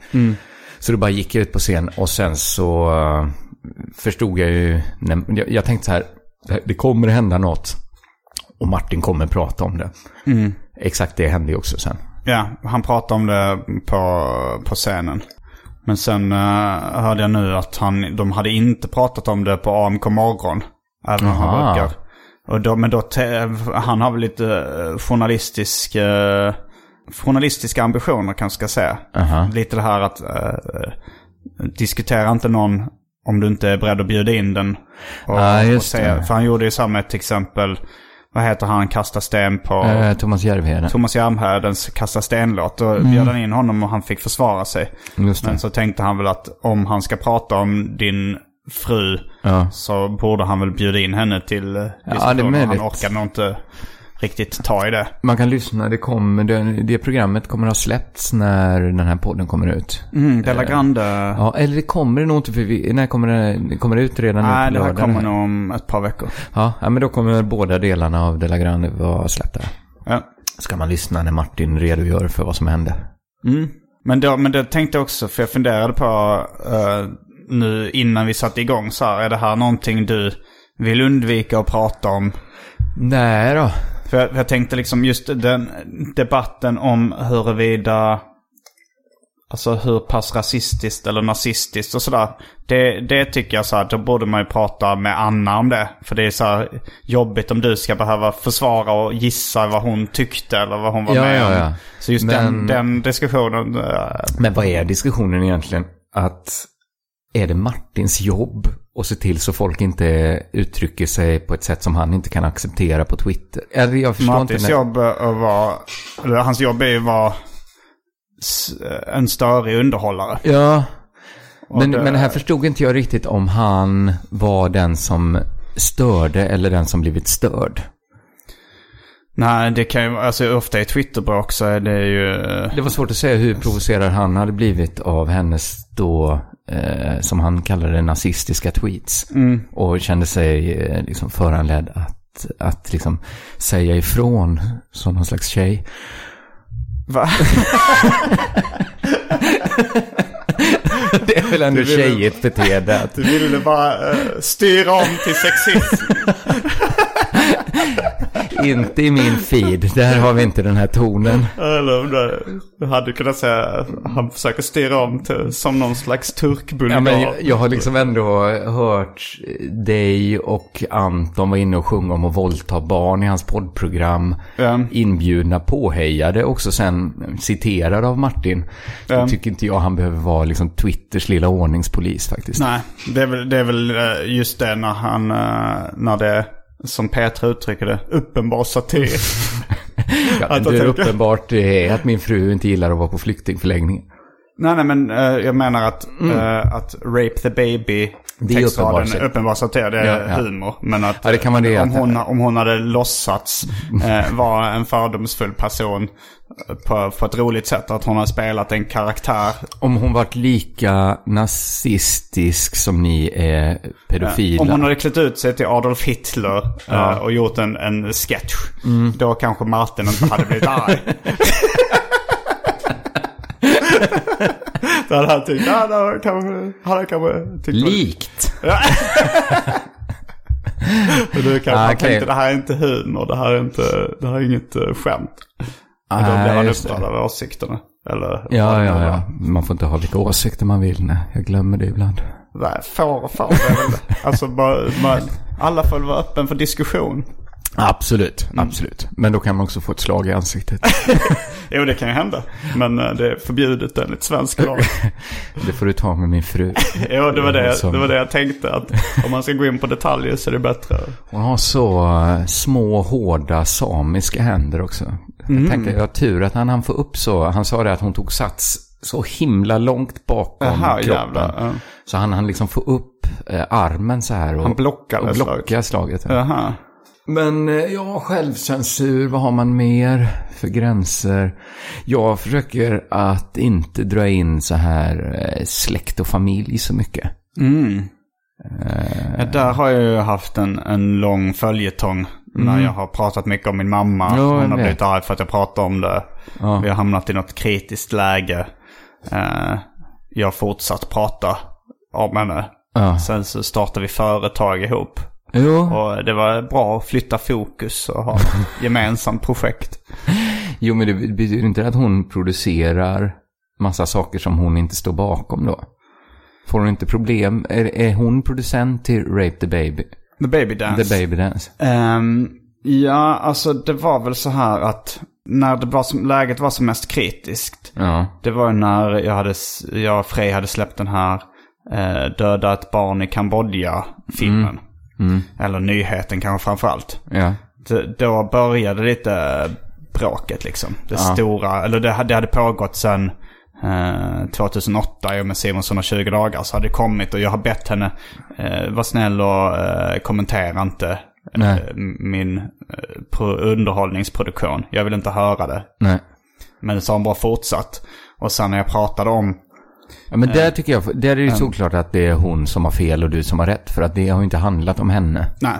Så då bara gick jag ut på scen och sen så uh, förstod jag ju, jag, tänkte så här, det kommer hända något. Och Martin kommer prata om det. Exakt det hände ju också sen. Ja, han pratade om det på, på scenen. Men sen uh, hörde jag nu att han, de hade inte pratat om det på AMK morgon. Även om han brukar. Och då, men då, te, han har väl lite eh, journalistisk, eh, journalistiska ambitioner kanske ska säga. Aha. Lite det här att eh, diskutera inte någon om du inte är beredd att bjuda in den. Och, just och se, det. För han gjorde ju samma ett exempel, vad heter han, Kasta sten på... Eh, Thomas Järvheden. Thomas Järmhärdens Kasta sten-låt. Då bjöd han in honom och han fick försvara sig. Mm. Men så tänkte han väl att om han ska prata om din fru Ja. så borde han väl bjuda in henne till eh, det är diskussion. han möjligt. orkade nog inte riktigt ta i det. Man kan lyssna, det, kommer, det, det programmet kommer att ha släppts när den här podden kommer ut. Mm, Della Grande. Ja, eller det kommer det nog inte, för vi, när kommer det, kommer det ut redan nu Nej, på det här lördag? kommer nog om ett par veckor. Ja, ja, men då kommer båda delarna av De La Grande vara släppta. Ja. Ska man lyssna när Martin redogör för vad som hände. Mm. Men, då, men det tänkte jag också, för jag funderade på eh, nu innan vi satte igång så här, är det här någonting du vill undvika att prata om? Nej då. För jag, jag tänkte liksom just den debatten om huruvida, alltså hur pass rasistiskt eller nazistiskt och sådär. Det, det tycker jag så här, då borde man ju prata med Anna om det. För det är så här jobbigt om du ska behöva försvara och gissa vad hon tyckte eller vad hon var Ja, med ja, om. ja. Så just Men- den, den diskussionen, eh, Men vad är diskussionen egentligen? Att är det Martins jobb att se till så folk inte uttrycker sig på ett sätt som han inte kan acceptera på Twitter? Eller jag förstår Martins inte. när- jobb är att vara, eller hans jobb är ju att vara s- en störig underhållare. Ja, men, det- men här förstod inte jag riktigt om han var den som störde eller den som blivit störd. Nej, det kan ju, alltså ofta i Twitterbråk så är det ju... Det var svårt att säga hur provocerad han hade blivit av hennes då, eh, som han kallade nazistiska tweets. Och kände sig eh, liksom föranledd att, att liksom säga ifrån som någon slags tjej. Va? Det är väl ändå tjejigt beteende. Att, Du ville bara uh, styra om till sexism. Inte i min feed, där har vi inte den här tonen. Eller om du, hade kunnat säga att han försöker styra om till, som någon slags turkbulgar. Ja, men jag, jag har liksom ändå hört dig och Anton vara inne och sjunga om att våldta barn i hans poddprogram. Ja. Inbjudna, påhejade, också sen citerade av Martin. Så Ja. tycker inte jag han behöver vara liksom Twitters lilla ordningspolis faktiskt. Nej, det är, väl, det är väl eh, just det när han, eh, när det, som Petra uttrycker det, uppenbar satir. Ja, det uppenbart är att min fru inte gillar att vara på flyktingförläggning. Nej, nej, men eh, jag menar att, eh, att Rape the Baby Mm. Textraden är uppenbar satir, det är Ja, ja. humor. Men att Ja, det det om, hon, om hon hade låtsats eh, vara en fördomsfull person på, på ett roligt sätt, att hon har spelat en karaktär Om hon varit lika nazistisk som ni är pedofila. Om hon hade klätt ut sig till Adolf Hitler eh, och gjort en, en sketch. Mm. Då kanske Martin inte hade blivit arg. Då hade han tyckt, ja, då kanske, han kanske tyckt... Likt. Och du kanske Ah, han okej. tänkte, det här är inte humor, det här är inte, det här är inget uh, skämt. Och då Ah, blir han upprörd över åsikterna. Eller, Ja, ja, ja. Man får inte ha vilka åsikter man vill. Nej, jag glömmer det ibland. Nej, får och får. Alltså, man, alla får vara öppen för diskussion. Absolut, absolut. Men då kan man också få ett slag i ansiktet. Jo, det kan ju hända. Men eh, det är förbjudet enligt svensk lag. Det får du ta med min fru. Jo, det var det, Som- det var det jag tänkte. Att om man ska gå in på detaljer så är det bättre. Hon har så eh, små, hårda samiska händer också. Jag tänker, jag har tur att han, han får upp så. Han sa det att hon tog sats så himla långt bakom Jaha, kroppen. jävlar, ja. Så han han liksom få upp eh, armen så här. Och, Han blockade och slaget. blocka slaget. ja. Men eh, ja, självcensur, vad har man mer för gränser? Jag försöker att inte dra in så här eh, släkt och familj så mycket. Ja, där har jag ju haft en, en lång följetong. När jag har pratat mycket om min mamma. Mm. Jag Hon har vet. blivit arg för att jag pratar om det. Ja. Vi har hamnat i något kritiskt läge. Jag har fortsatt prata om henne. Ja. Sen så startade vi företag ihop. Jo, Och det var bra att flytta fokus och ha gemensamt projekt. jo men det betyder inte att hon producerar massa saker som hon inte står bakom då? Får hon inte problem? Är, är hon producent till Rape the Baby? The Baby Dance. The Baby Dance? Ehm, ja, alltså det var väl så här att när det var som, läget var som mest kritiskt. Ja. Det var när jag, hade, jag och Frej hade släppt den här eh, Döda ett barn i Kambodja-filmen. Eller nyheten kanske framförallt. Ja. Då började lite bråket liksom. Det stora, eller det, hade- det hade pågått sedan eh, 2008 i och med Simonsson och 20 dagar. Så hade det kommit och jag har bett henne eh, vara snäll och eh, kommentera inte Nej. eh, min eh, pro- underhållningsproduktion. Jag vill inte höra det. Nej. Men så har hon bara fortsatt. Och sen när jag pratade om Ja, men där tycker jag, där är det ju såklart att det är hon som har fel och du som har rätt. För att det har ju inte handlat om henne. Nej,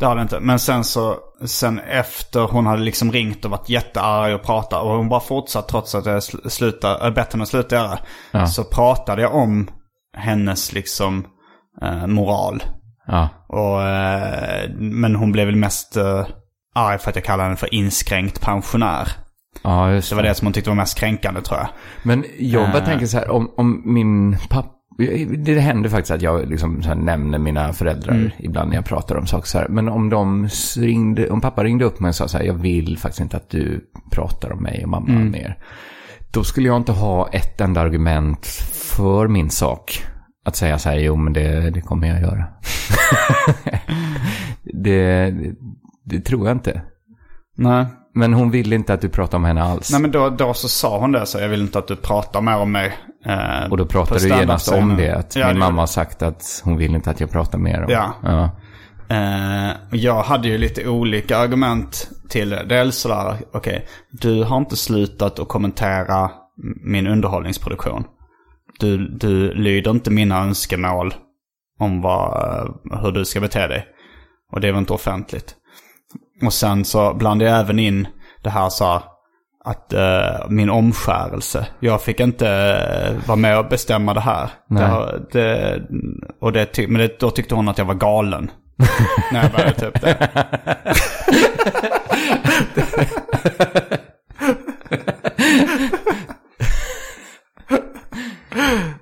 det har det inte. Men sen så, sen efter hon hade liksom ringt och varit jättearg och pratat och hon bara fortsatt trots att jag sl- slutar, äh, bett henne sluta göra. Ja. Så pratade jag om hennes liksom eh, moral. Ja. Och, eh, men hon blev väl mest eh, arg för att jag kallade henne för inskränkt pensionär. Ja, just Det var det som hon tyckte var mest kränkande tror jag. Men jag bara Eh. tänker så här, om, om min pappa... Det händer faktiskt att jag liksom nämner mina föräldrar Mm. ibland när jag pratar om saker så här. Men om de ringde, om pappa ringde upp mig och sa så här, jag vill faktiskt inte att du pratar om mig och mamma Mm. mer. Då skulle jag inte ha ett enda argument för min sak. Att säga så här, jo men det, det kommer jag göra. det, det, det tror jag inte. Nej. Men hon vill inte att du pratar om henne alls. Nej men då, då så sa hon det så jag vill inte att du pratar mer om mig. Eh, Och då på pratar du genast om det. Att Ja, min det- mamma har sagt att hon vill inte att jag pratar mer om. Ja. ja. Eh, jag hade ju lite olika argument till det. Dels sådär, okej, du har inte slutat att kommentera min underhållningsproduktion. Du, du lyder inte mina önskemål om vad, hur du ska bete dig. Och det var inte offentligt. Och sen så blandade jag även in det här så här, att eh, min omskärelse. Jag fick inte eh, vara med och bestämma det här. Det, det, och det, ty- men det, då tyckte hon att jag var galen. När jag började ta upp det.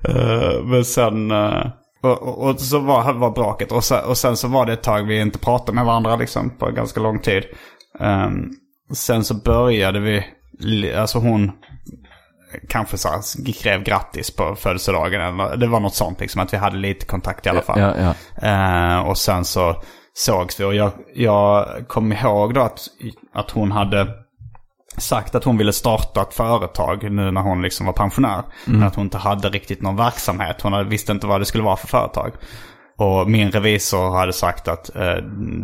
Eh, men sen... eh, och, och, och så var, var bråket. Och sen, och sen så var det ett tag vi inte pratade med varandra liksom på ganska lång tid. Ehm, sen så började vi... Alltså hon kanske så här, skrev grattis på födelsedagen. Eller, det var något sånt liksom. Att vi hade lite kontakt i alla fall. Ja, ja. Eh, och sen så sågs vi och jag, jag kom ihåg då att, att hon hade sagt att hon ville starta ett företag nu när hon liksom var pensionär. Men att hon inte hade riktigt någon verksamhet. Hon visste inte vad det skulle vara för företag. Och min revisor hade sagt att eh,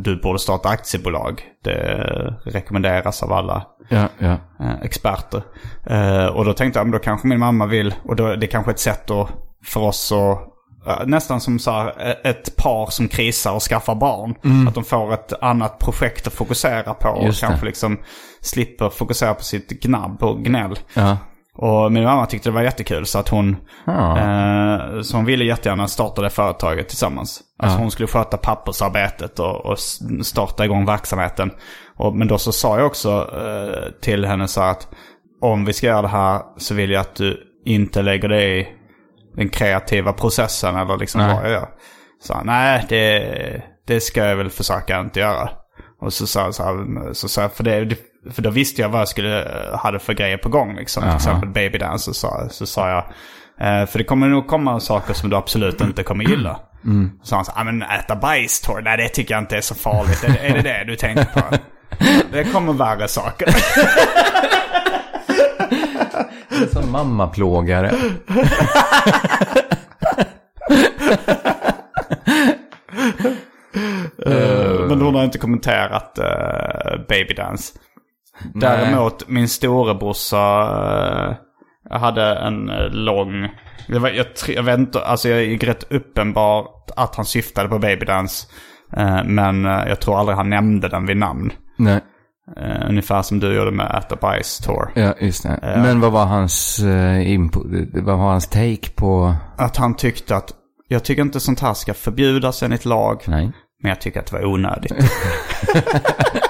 du borde starta aktiebolag. Det rekommenderas av alla Ja, ja. eh, experter. Eh, och då tänkte jag, men då kanske min mamma vill, och då, det är kanske ett sätt att, för oss att, eh, nästan som så här, eh, ett par som krisar och skaffar barn. Att de får ett annat projekt att fokusera på och Just det. kanske liksom slipper fokusera på sitt gnabb och gnäll. ja. Och min mamma tyckte det var jättekul så att hon, Ja. eh, så hon ville jättegärna starta det företaget tillsammans. Alltså hon skulle sköta pappersarbetet och, och starta igång verksamheten. Och, men då så sa jag också eh, till henne så att om vi ska göra det här så vill jag att du inte lägger dig i den kreativa processen eller liksom Nej. vad jag gör. Så nej, det, det ska jag väl försöka inte göra. Och så sa jag så här, så sa jag, för, det, för då visste jag vad jag skulle, eh, hade för grejer på gång. Liksom. Till exempel Baby Dance så sa, så sa jag, eh, för det kommer nog komma saker som du absolut inte kommer gilla. Så sa han så här, "Ah, men äta bajs Tor, nej det tycker jag inte är så farligt. Är, det- är det det du tänker på? Det kommer värre saker. En sån mammaplågare. Eh, men hon har inte kommenterat uh, Baby Dance. Däremot min storebrorsa uh, hade en eh, lång... Det var, jag, jag vet inte, alltså jag är rätt uppenbart att han syftade på Baby Dance. Eh, men eh, jag tror aldrig han nämnde den vid namn. Nej, Eh, ungefär som du gjorde med Äta Bajs Tour. ja, just det. Men vad var hans uh, input? Vad var hans take på... Att han tyckte att, jag tycker inte sånt här ska förbjudas enligt lag. Nej. Men jag tycker att det var onödigt.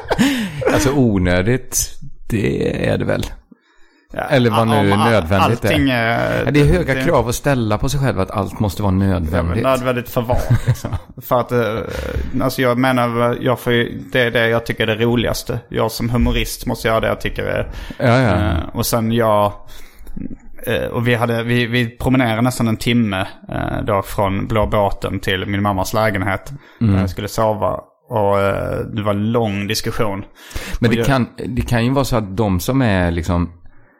Alltså onödigt, det är det väl. Eller vad nu nödvändigt allting är. Ja, det är höga krav att ställa på sig själv att allt måste vara Ja, nödvändigt. nödvändigt för vad liksom. För att, eh, alltså jag menar, jag får, det är det jag tycker är det roligaste. Jag som humorist måste göra det jag tycker är... Ja, ja. Eh, och sen jag... eh, och vi, hade, vi, vi promenerade nästan en timme då från Blå båten till min mammas lägenhet. Mm. Där jag skulle sova. Och eh, det var en lång diskussion. Men det jag- kan, det kan ju vara så att de som är liksom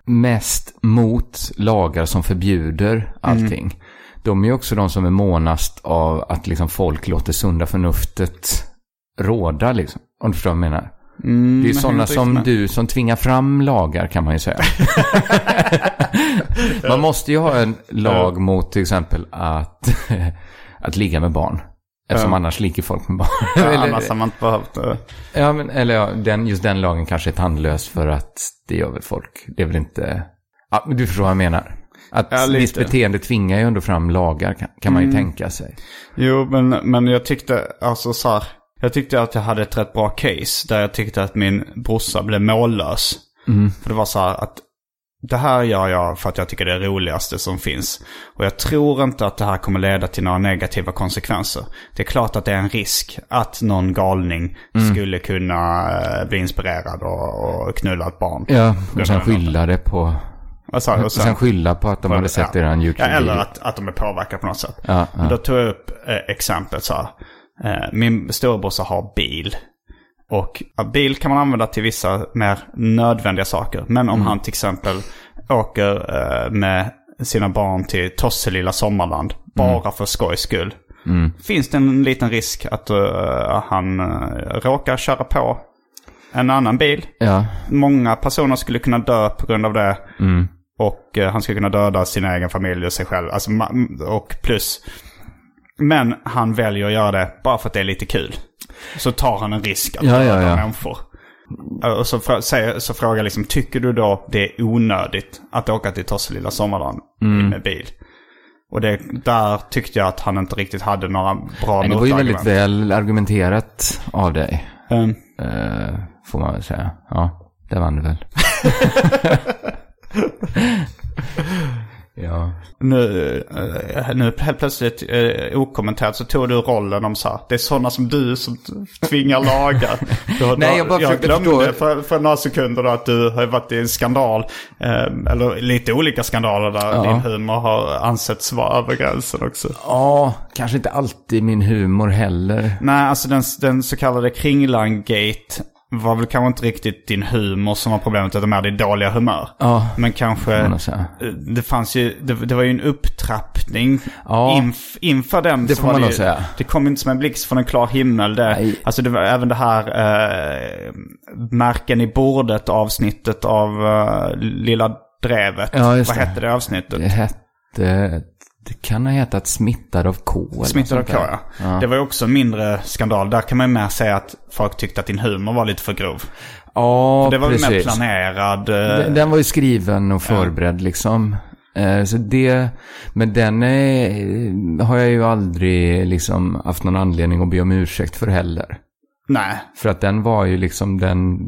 mest mot lagar som förbjuder allting. Mm. De är ju också de som är månast av att liksom folk låter sunda förnuftet råda liksom. Om du förstår vad jag menar. Mm, Det är sådana som med. du som tvingar fram lagar kan man ju säga. man måste ju ha en lag mot till exempel att, att ligga med barn. Eftersom Ja. annars ligger folk med barn. Ja, Eller- annars har man inte behövt... eh, Ja, men, eller ja, den, just den lagen kanske är tandlös för att det gör väl folk. Det är väl inte... Ja, men du förstår vad jag menar. Att Ja, visst beteende tvingar ju ändå fram lagar, kan, kan man ju tänka sig. Jo, men, men jag tyckte, alltså så här, jag tyckte att jag hade ett rätt bra case där jag tyckte att min brorsa blev mållös. För det var så här att det här gör jag för att jag tycker det är roligaste som finns. Och jag tror inte att det här kommer leda till några negativa konsekvenser. Det är klart att det är en risk att någon galning skulle kunna eh, bli inspirerad och, och knulla ett barn. Ja, och sen skylla det på... Vad sa jag? Och sen skylla på att de hade sett ja. eran Ja, YouTube-video. eller att, att de är påverkade på något sätt. Ja, Men ja. Då tog jag upp eh, exemplet så här. Eh, min storebrorsa har bil. Och bil kan man använda till vissa mer nödvändiga saker. Men om han till exempel åker eh, med sina barn till Tosselilla sommarland. Bara för skojs skull. Finns det en liten risk att eh, han uh, råkar köra på en annan bil. Ja, Många personer skulle kunna dö på grund av det. Och eh, han skulle kunna döda sin egen familj och sig själv. Alltså, och plus. Men han väljer att göra det bara för att det är lite kul. Så tar han en risk att Ja, ja, ja. människor. Och så, frå- så frågar jag liksom, tycker du då det är onödigt att åka till Tosselilla sommarland Mm. med bil? Och det, där tyckte jag att han inte riktigt hade några bra men det var ju väldigt motargument. väl argumenterat av dig. Um, eh, får man väl säga. Ja, det vann du väl. ja. Nu, eh, nu helt plötsligt eh, okommenterat så tog du rollen om så här. Det är sådana som du som tvingar lagar. Nej, jag bara jag glömde förstå- för, för några sekunder då att du har varit i en skandal. Eh, eller lite olika skandaler där Ja. din humor har ansetts vara över gränsen också. ja, kanske inte alltid min humor heller. Nej, alltså den, den så kallade Kringlan-gate var väl kanske inte riktigt din humor som var problemet, utan mer ditt dåliga humör. Ja, Men kanske, eh, det fanns ju, det, det var ju en upptrappning Ja. inf, inför den. Det får man det, nog säga. Det kom inte som en blixt från en klar himmel. Det, Nej. alltså det var även det här eh, märken i bordet avsnittet av eh, Lilla Drevet. Ja, Vad hette det avsnittet? Det hette... Det kan ha hetat Smittad av K. Smittad av K, där. ja. Det var ju också en mindre skandal. Där kan man ju mer säga att folk tyckte att din humor var lite för grov. Ja, det var precis. väl mer planerad. eh, Den, den var ju skriven och förberedd liksom. Eh, Så det, men den är, har jag ju aldrig liksom haft någon anledning att be om ursäkt för heller. Nej, För att den var ju liksom den,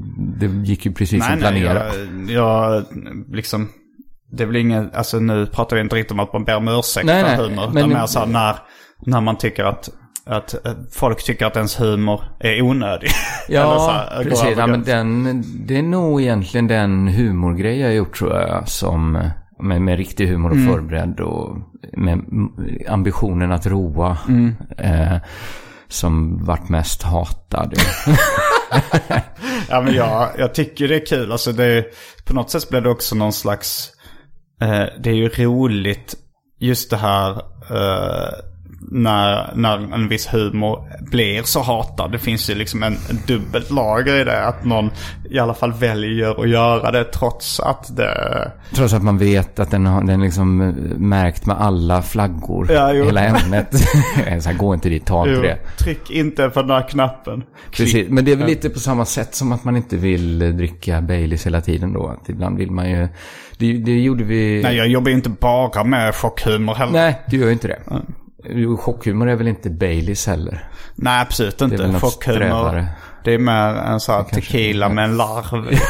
det gick ju precis nej, som nej. planerat. Jag, jag liksom... Det väl inget, alltså nu pratar vi inte riktigt om att man ber om ursäkt Nej, för nej, humor. men- utan mer så här när, när man tycker att, att eh, folk tycker att ens humor är onödig. Ja, här, precis. Ja, men den, det är nog egentligen den humorgrej jag gjort tror jag. Som, med, med riktig humor och Mm. förberedd och med ambitionen att roa. Mm. Eh, som vart mest hatad. Ja men jag, jag tycker det är kul. Alltså det på något sätt blir det också någon slags... Eh, det är ju roligt just det här eh, när, när en viss humor blir så hatad. Det finns ju liksom en, en dubbelt lager i det. Att någon i alla fall väljer att göra det trots att det... Trots att man vet att den har den är liksom eh, märkt med alla flaggor. Ja, jo. hela ämnet. så här, gå inte dit, ta inte det. tryck inte på den här knappen. Precis, men det är väl lite på samma sätt som att man inte vill eh, dricka Baileys hela tiden då. Att ibland vill man ju... Det, det gjorde vi... Nej, jag jobbar ju inte bara med chockhumor heller. Nej, du gör ju inte det. Jo, Chockhumor är väl inte Baileys heller? Nej, absolut det inte. Chockhumor. Det är mer en sån här tequila med en larv.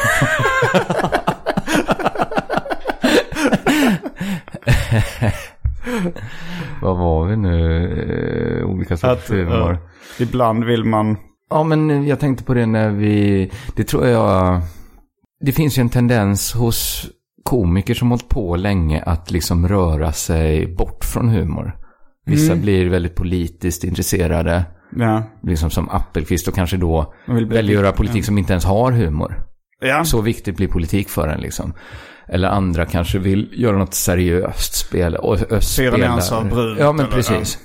Vad var vi nu? Eh, olika sorters eh, humor. Ja, ibland vill man... Ja, men jag tänkte på det när vi... Det tror jag... Det finns ju en tendens hos komiker som hållit på länge att liksom röra sig bort från humor. Vissa blir väldigt politiskt intresserade, Ja. liksom som Appelqvist och kanske då väljer att göra politik som inte ens har humor. Ja. Så viktigt blir politik för en liksom. Eller andra kanske vill göra något seriöst spel. Och, och Fyra nyanser av brunt, Ja, men precis.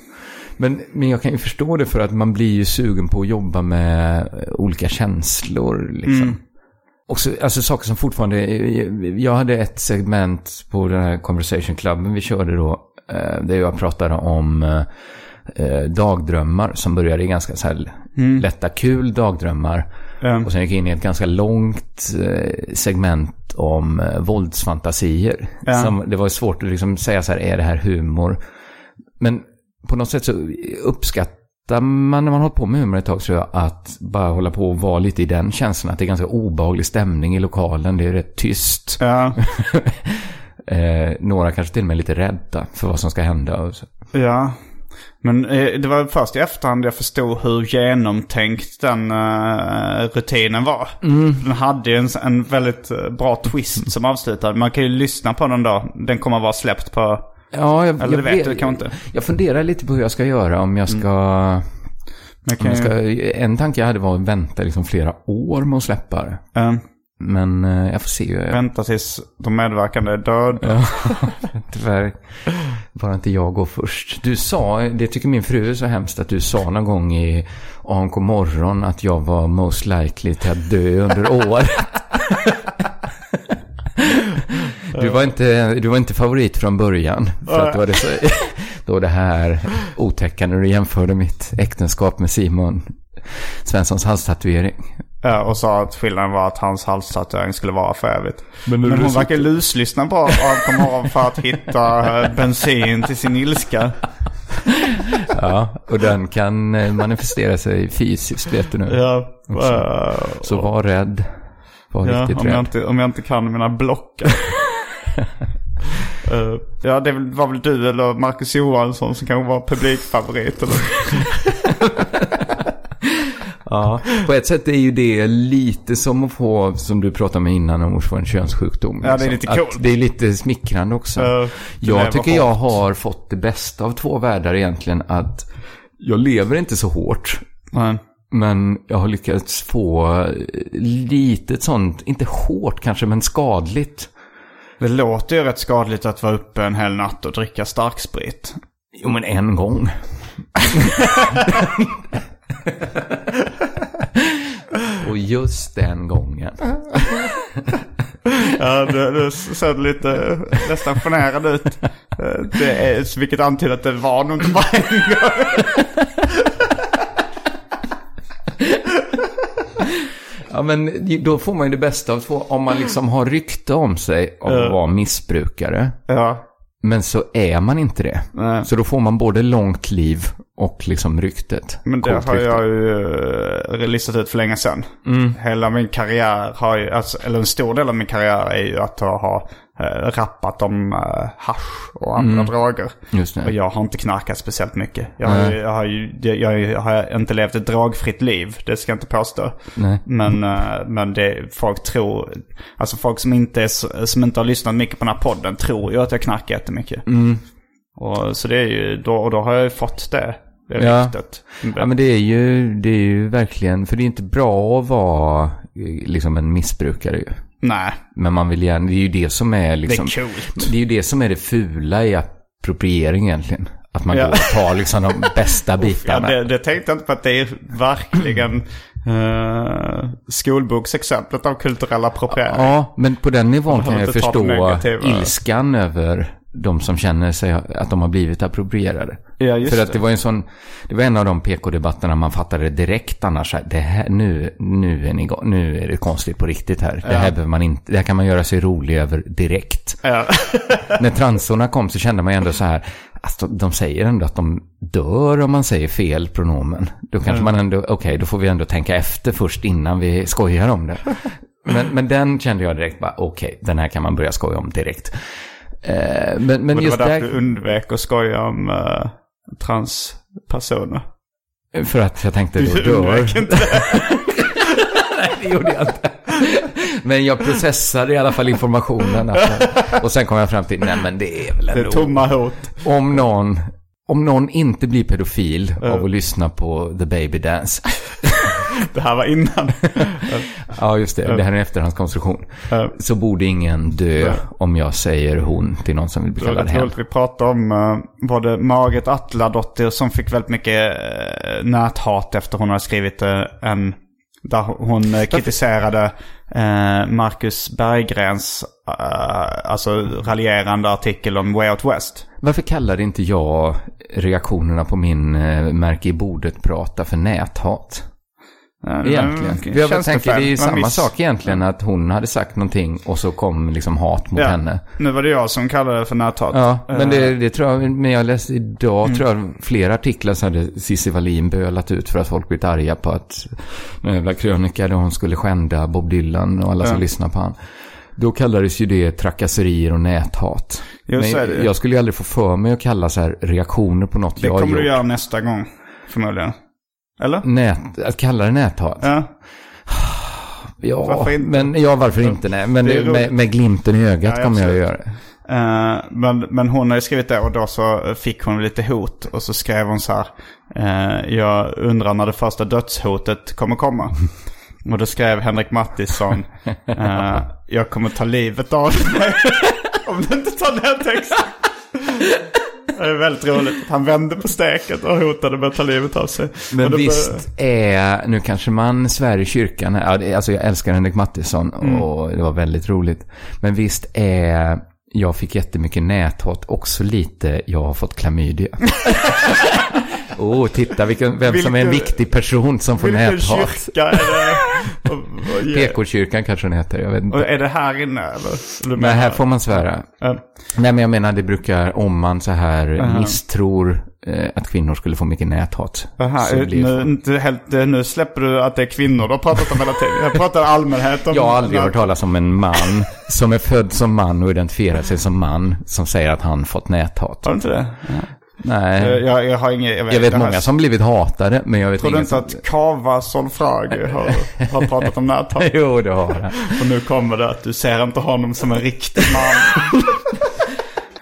Men, men jag kan ju förstå det för att man blir ju sugen på att jobba med olika känslor. Liksom. Mm. Också, alltså saker som fortfarande... Jag hade ett segment på den här Conversation Cluben vi körde då. Eh, Där jag pratade om eh, eh, dagdrömmar som började i ganska så här lätta, kul dagdrömmar. Ja. Och sen gick jag in i ett ganska långt segment om våldsfantasier. Ja. Som, det var svårt att liksom säga så här, är det här humor? Men på något sätt så uppskattar man när man håller på med humor ett tag tror jag att bara hålla på och vara lite i den känslan. Att det är ganska obehaglig stämning i lokalen. Det är rätt tyst. Eh, några kanske till och med lite rädda för vad som ska hända. Och så. Ja. Men eh, det var först i efterhand jag förstod hur genomtänkt den eh, rutinen var. Den hade ju en, en väldigt eh, bra twist som avslutade. Man kan ju lyssna på den då. Den kommer att vara släppt på... Ja, jag, Eller jag vet du kanske inte. Jag funderar lite på hur jag ska göra. Om jag ska... Men Om kan jag ska ju, en tanke jag hade var att vänta liksom flera år med att släppa det. eh, Men eh, jag får se. jag- vänta tills de medverkande är döda. Tyvärr. Bara inte jag går först. Du sa, det tycker min fru är så hemskt att du sa någon gång i ANK morgon att jag var most likely till att dö under året. Du var, inte, du var inte favorit från början. För att du hade så, då det här otäcka när du jämförde mitt äktenskap med Simon Svenssons halstatuering. Ja, och sa att skillnaden var att hans halstatuering skulle vara för evigt. Men Men, hon verkar luslyssna på av på morgonen för att hitta eh, bensin till sin ilska. Ja, och den kan eh, manifestera sig fysiskt vet du nu. Ja, Också. eh, Så var rädd. Var ja riktigt om, jag rädd. inte, om jag inte kan mina blockar. Eh, ja, det var väl du eller Marcus Johansson som kanske var publikfavorit. Eller? Ja, på ett sätt är ju det lite som att få, som du pratade med innan, om att få en könssjukdom. Ja, det är lite Att coolt. det är lite smickrande också. Det jag tycker jag har fått det bästa av två världar egentligen. Att jag lever inte så hårt. Nej. Men jag har lyckats få lite ett sånt, inte hårt kanske, men skadligt. Det låter ju rätt skadligt att vara uppe en hel natt och dricka starksprit. Jo, men en gång. Och just den gången. Ja, det, det ser lite nästan generad ut. Det är, vilket antyder att det var nog inte bara en gång. Ja, men då får man ju det bästa av två. Om man liksom har rykte om sig av att vara missbrukare. Ja. Men så är man inte det. Nej. Så då får man både långt liv och liksom ryktet. Men det Coolt har rykte. jag ju uh, listat ut för länge sedan. Hela min karriär har ju, alltså, eller en stor del av min karriär är ju att ha eh, rappat om uh, hasch och andra droger. Just det. Och jag har inte knarkat speciellt mycket. Jag har, ju, jag, har ju, jag, har inte levt ett dragfritt liv, det ska jag inte påstå. Nej. Men, eh, men det, folk tror, alltså folk som inte, är, som inte har lyssnat mycket på den här podden tror ju att jag knarkar jättemycket. Och, så det är ju, då, och då har jag ju fått det, det Ja. Ja, men det är, ju, det är ju verkligen, för det är inte bra att vara eh, liksom en missbrukare ju. Nej, Men man vill gärna, det är ju det som är liksom... det är coolt. Det är ju det som är det fula i appropriering egentligen. Att man Ja. går och tar liksom de bästa Ja, bitarna. det, det tänkte jag inte på att det är verkligen uh, skolboksexemplet av kulturell appropriering. Ja, men på den nivån kan jag förstå ilskan över de som känner sig att de har blivit approprierade. Ja, För att det. det var en sån, det var en av de PK-debatterna man fattade direkt annars. Det här, nu, nu, är ni, nu är det konstigt på riktigt här. Det här behöver man inte, det här kan man göra sig rolig över direkt. Ja. När transorna kom så kände man ju ändå så här, alltså, de säger ändå att de dör om man säger fel pronomen. Då kanske man ändå, okej, då får vi ändå tänka efter först innan vi skojar om det. Men, men den kände jag direkt bara, okej, den här kan man börja skoja om direkt. Eh, men men Och det just var därför du undvek att skoja om uh, transpersoner. för att jag tänkte då Du undvek inte. Nej, det gjorde jag inte. Men jag processade i alla fall informationen. Och sen kom jag fram till, nej men det är väl Det är ändå... tomma hot. Om någon, om någon inte blir pedofil av att lyssna på The Baby Dance. Det här var innan. Ja, just det. Det här är en efterhandskonstruktion. Så borde ingen dö om jag säger hon till någon som vill bli kallad roligt. Vi pratade om uh, både Margit Atladottir som fick väldigt mycket uh, näthat efter hon hade skrivit uh, en... Där hon kritiserade Marcus Berggrens alltså raljerande artikel om Way Out West. Varför kallade inte jag reaktionerna på min eh, märke i bordet-prata för näthat? Egentligen. För jag tänker det är ju samma visst. sak egentligen att hon hade sagt någonting och så kom liksom hat mot Ja. henne. Nu var det jag som kallade det för näthat. Ja, men Uh, det, det tror jag, men jag läste idag Mm. tror jag flera artiklar så hade Cissi Wallin bölat ut för att folk blivit arga på att den jävla krönika där hon skulle skända Bob Dylan och alla som lyssnar på han. Då kallades ju det trakasserier och näthat. Är men det. jag skulle ju aldrig få för mig att kalla så här reaktioner på något Det jag har kommer gjort. du göra nästa gång. Förmodligen. Eller? Nät, att kalla det näthat? Ja. Ja, men ja, varför inte? Nej, men Det med, med glimten i ögat Ja, kommer jag att göra det. Eh, men, men hon har ju skrivit det och då så fick hon lite hot. Och så skrev hon så här. eh, jag undrar när det första dödshotet kommer komma. Och då skrev Henrik Mattisson. eh, jag kommer ta livet av dig. Om du inte tar den texten. Det är väldigt roligt. Han vände på steket och hotade med att ta livet av sig. Men visst är, nu kanske man svär i kyrkan alltså jag älskar Henrik Mattisson Mm. och det var väldigt roligt. Men visst är, jag fick jättemycket näthat, också lite, jag har fått klamydia. Åh, oh, titta vilken, vem som är en Vilken- viktig person som får Vilken näthat. kyrka är det? Och, och, PK-kyrkan kanske den heter, jag vet och inte. är det här inne eller? Eller menar- här får man svära. Ja. Nej men jag menar det brukar, om man så här misstror eh, att kvinnor skulle få mycket näthat. Aha, blir nu, inte helt, nu släpper du att det är kvinnor du har pratat om hela tiden. Jag pratar allmänhet om... Jag har aldrig hört talas om en man som är född som man och identifierar sig som man som säger att han fått näthat. Har du inte det? Nej. Jag, jag, jag har inget... Jag vet det här- många som blivit hatade, men jag vet Tror du inte som... att Kava Solfragi har, har pratat om näthat? Jo, det har han. Och nu kommer det att du ser inte honom som en riktig man.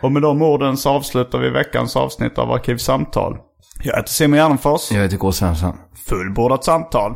Och med de orden så avslutar vi veckans avsnitt av Arkivsamtal. Jag heter Simon Gärdenfors. Jag heter K. Svensson. Fullbordat samtal.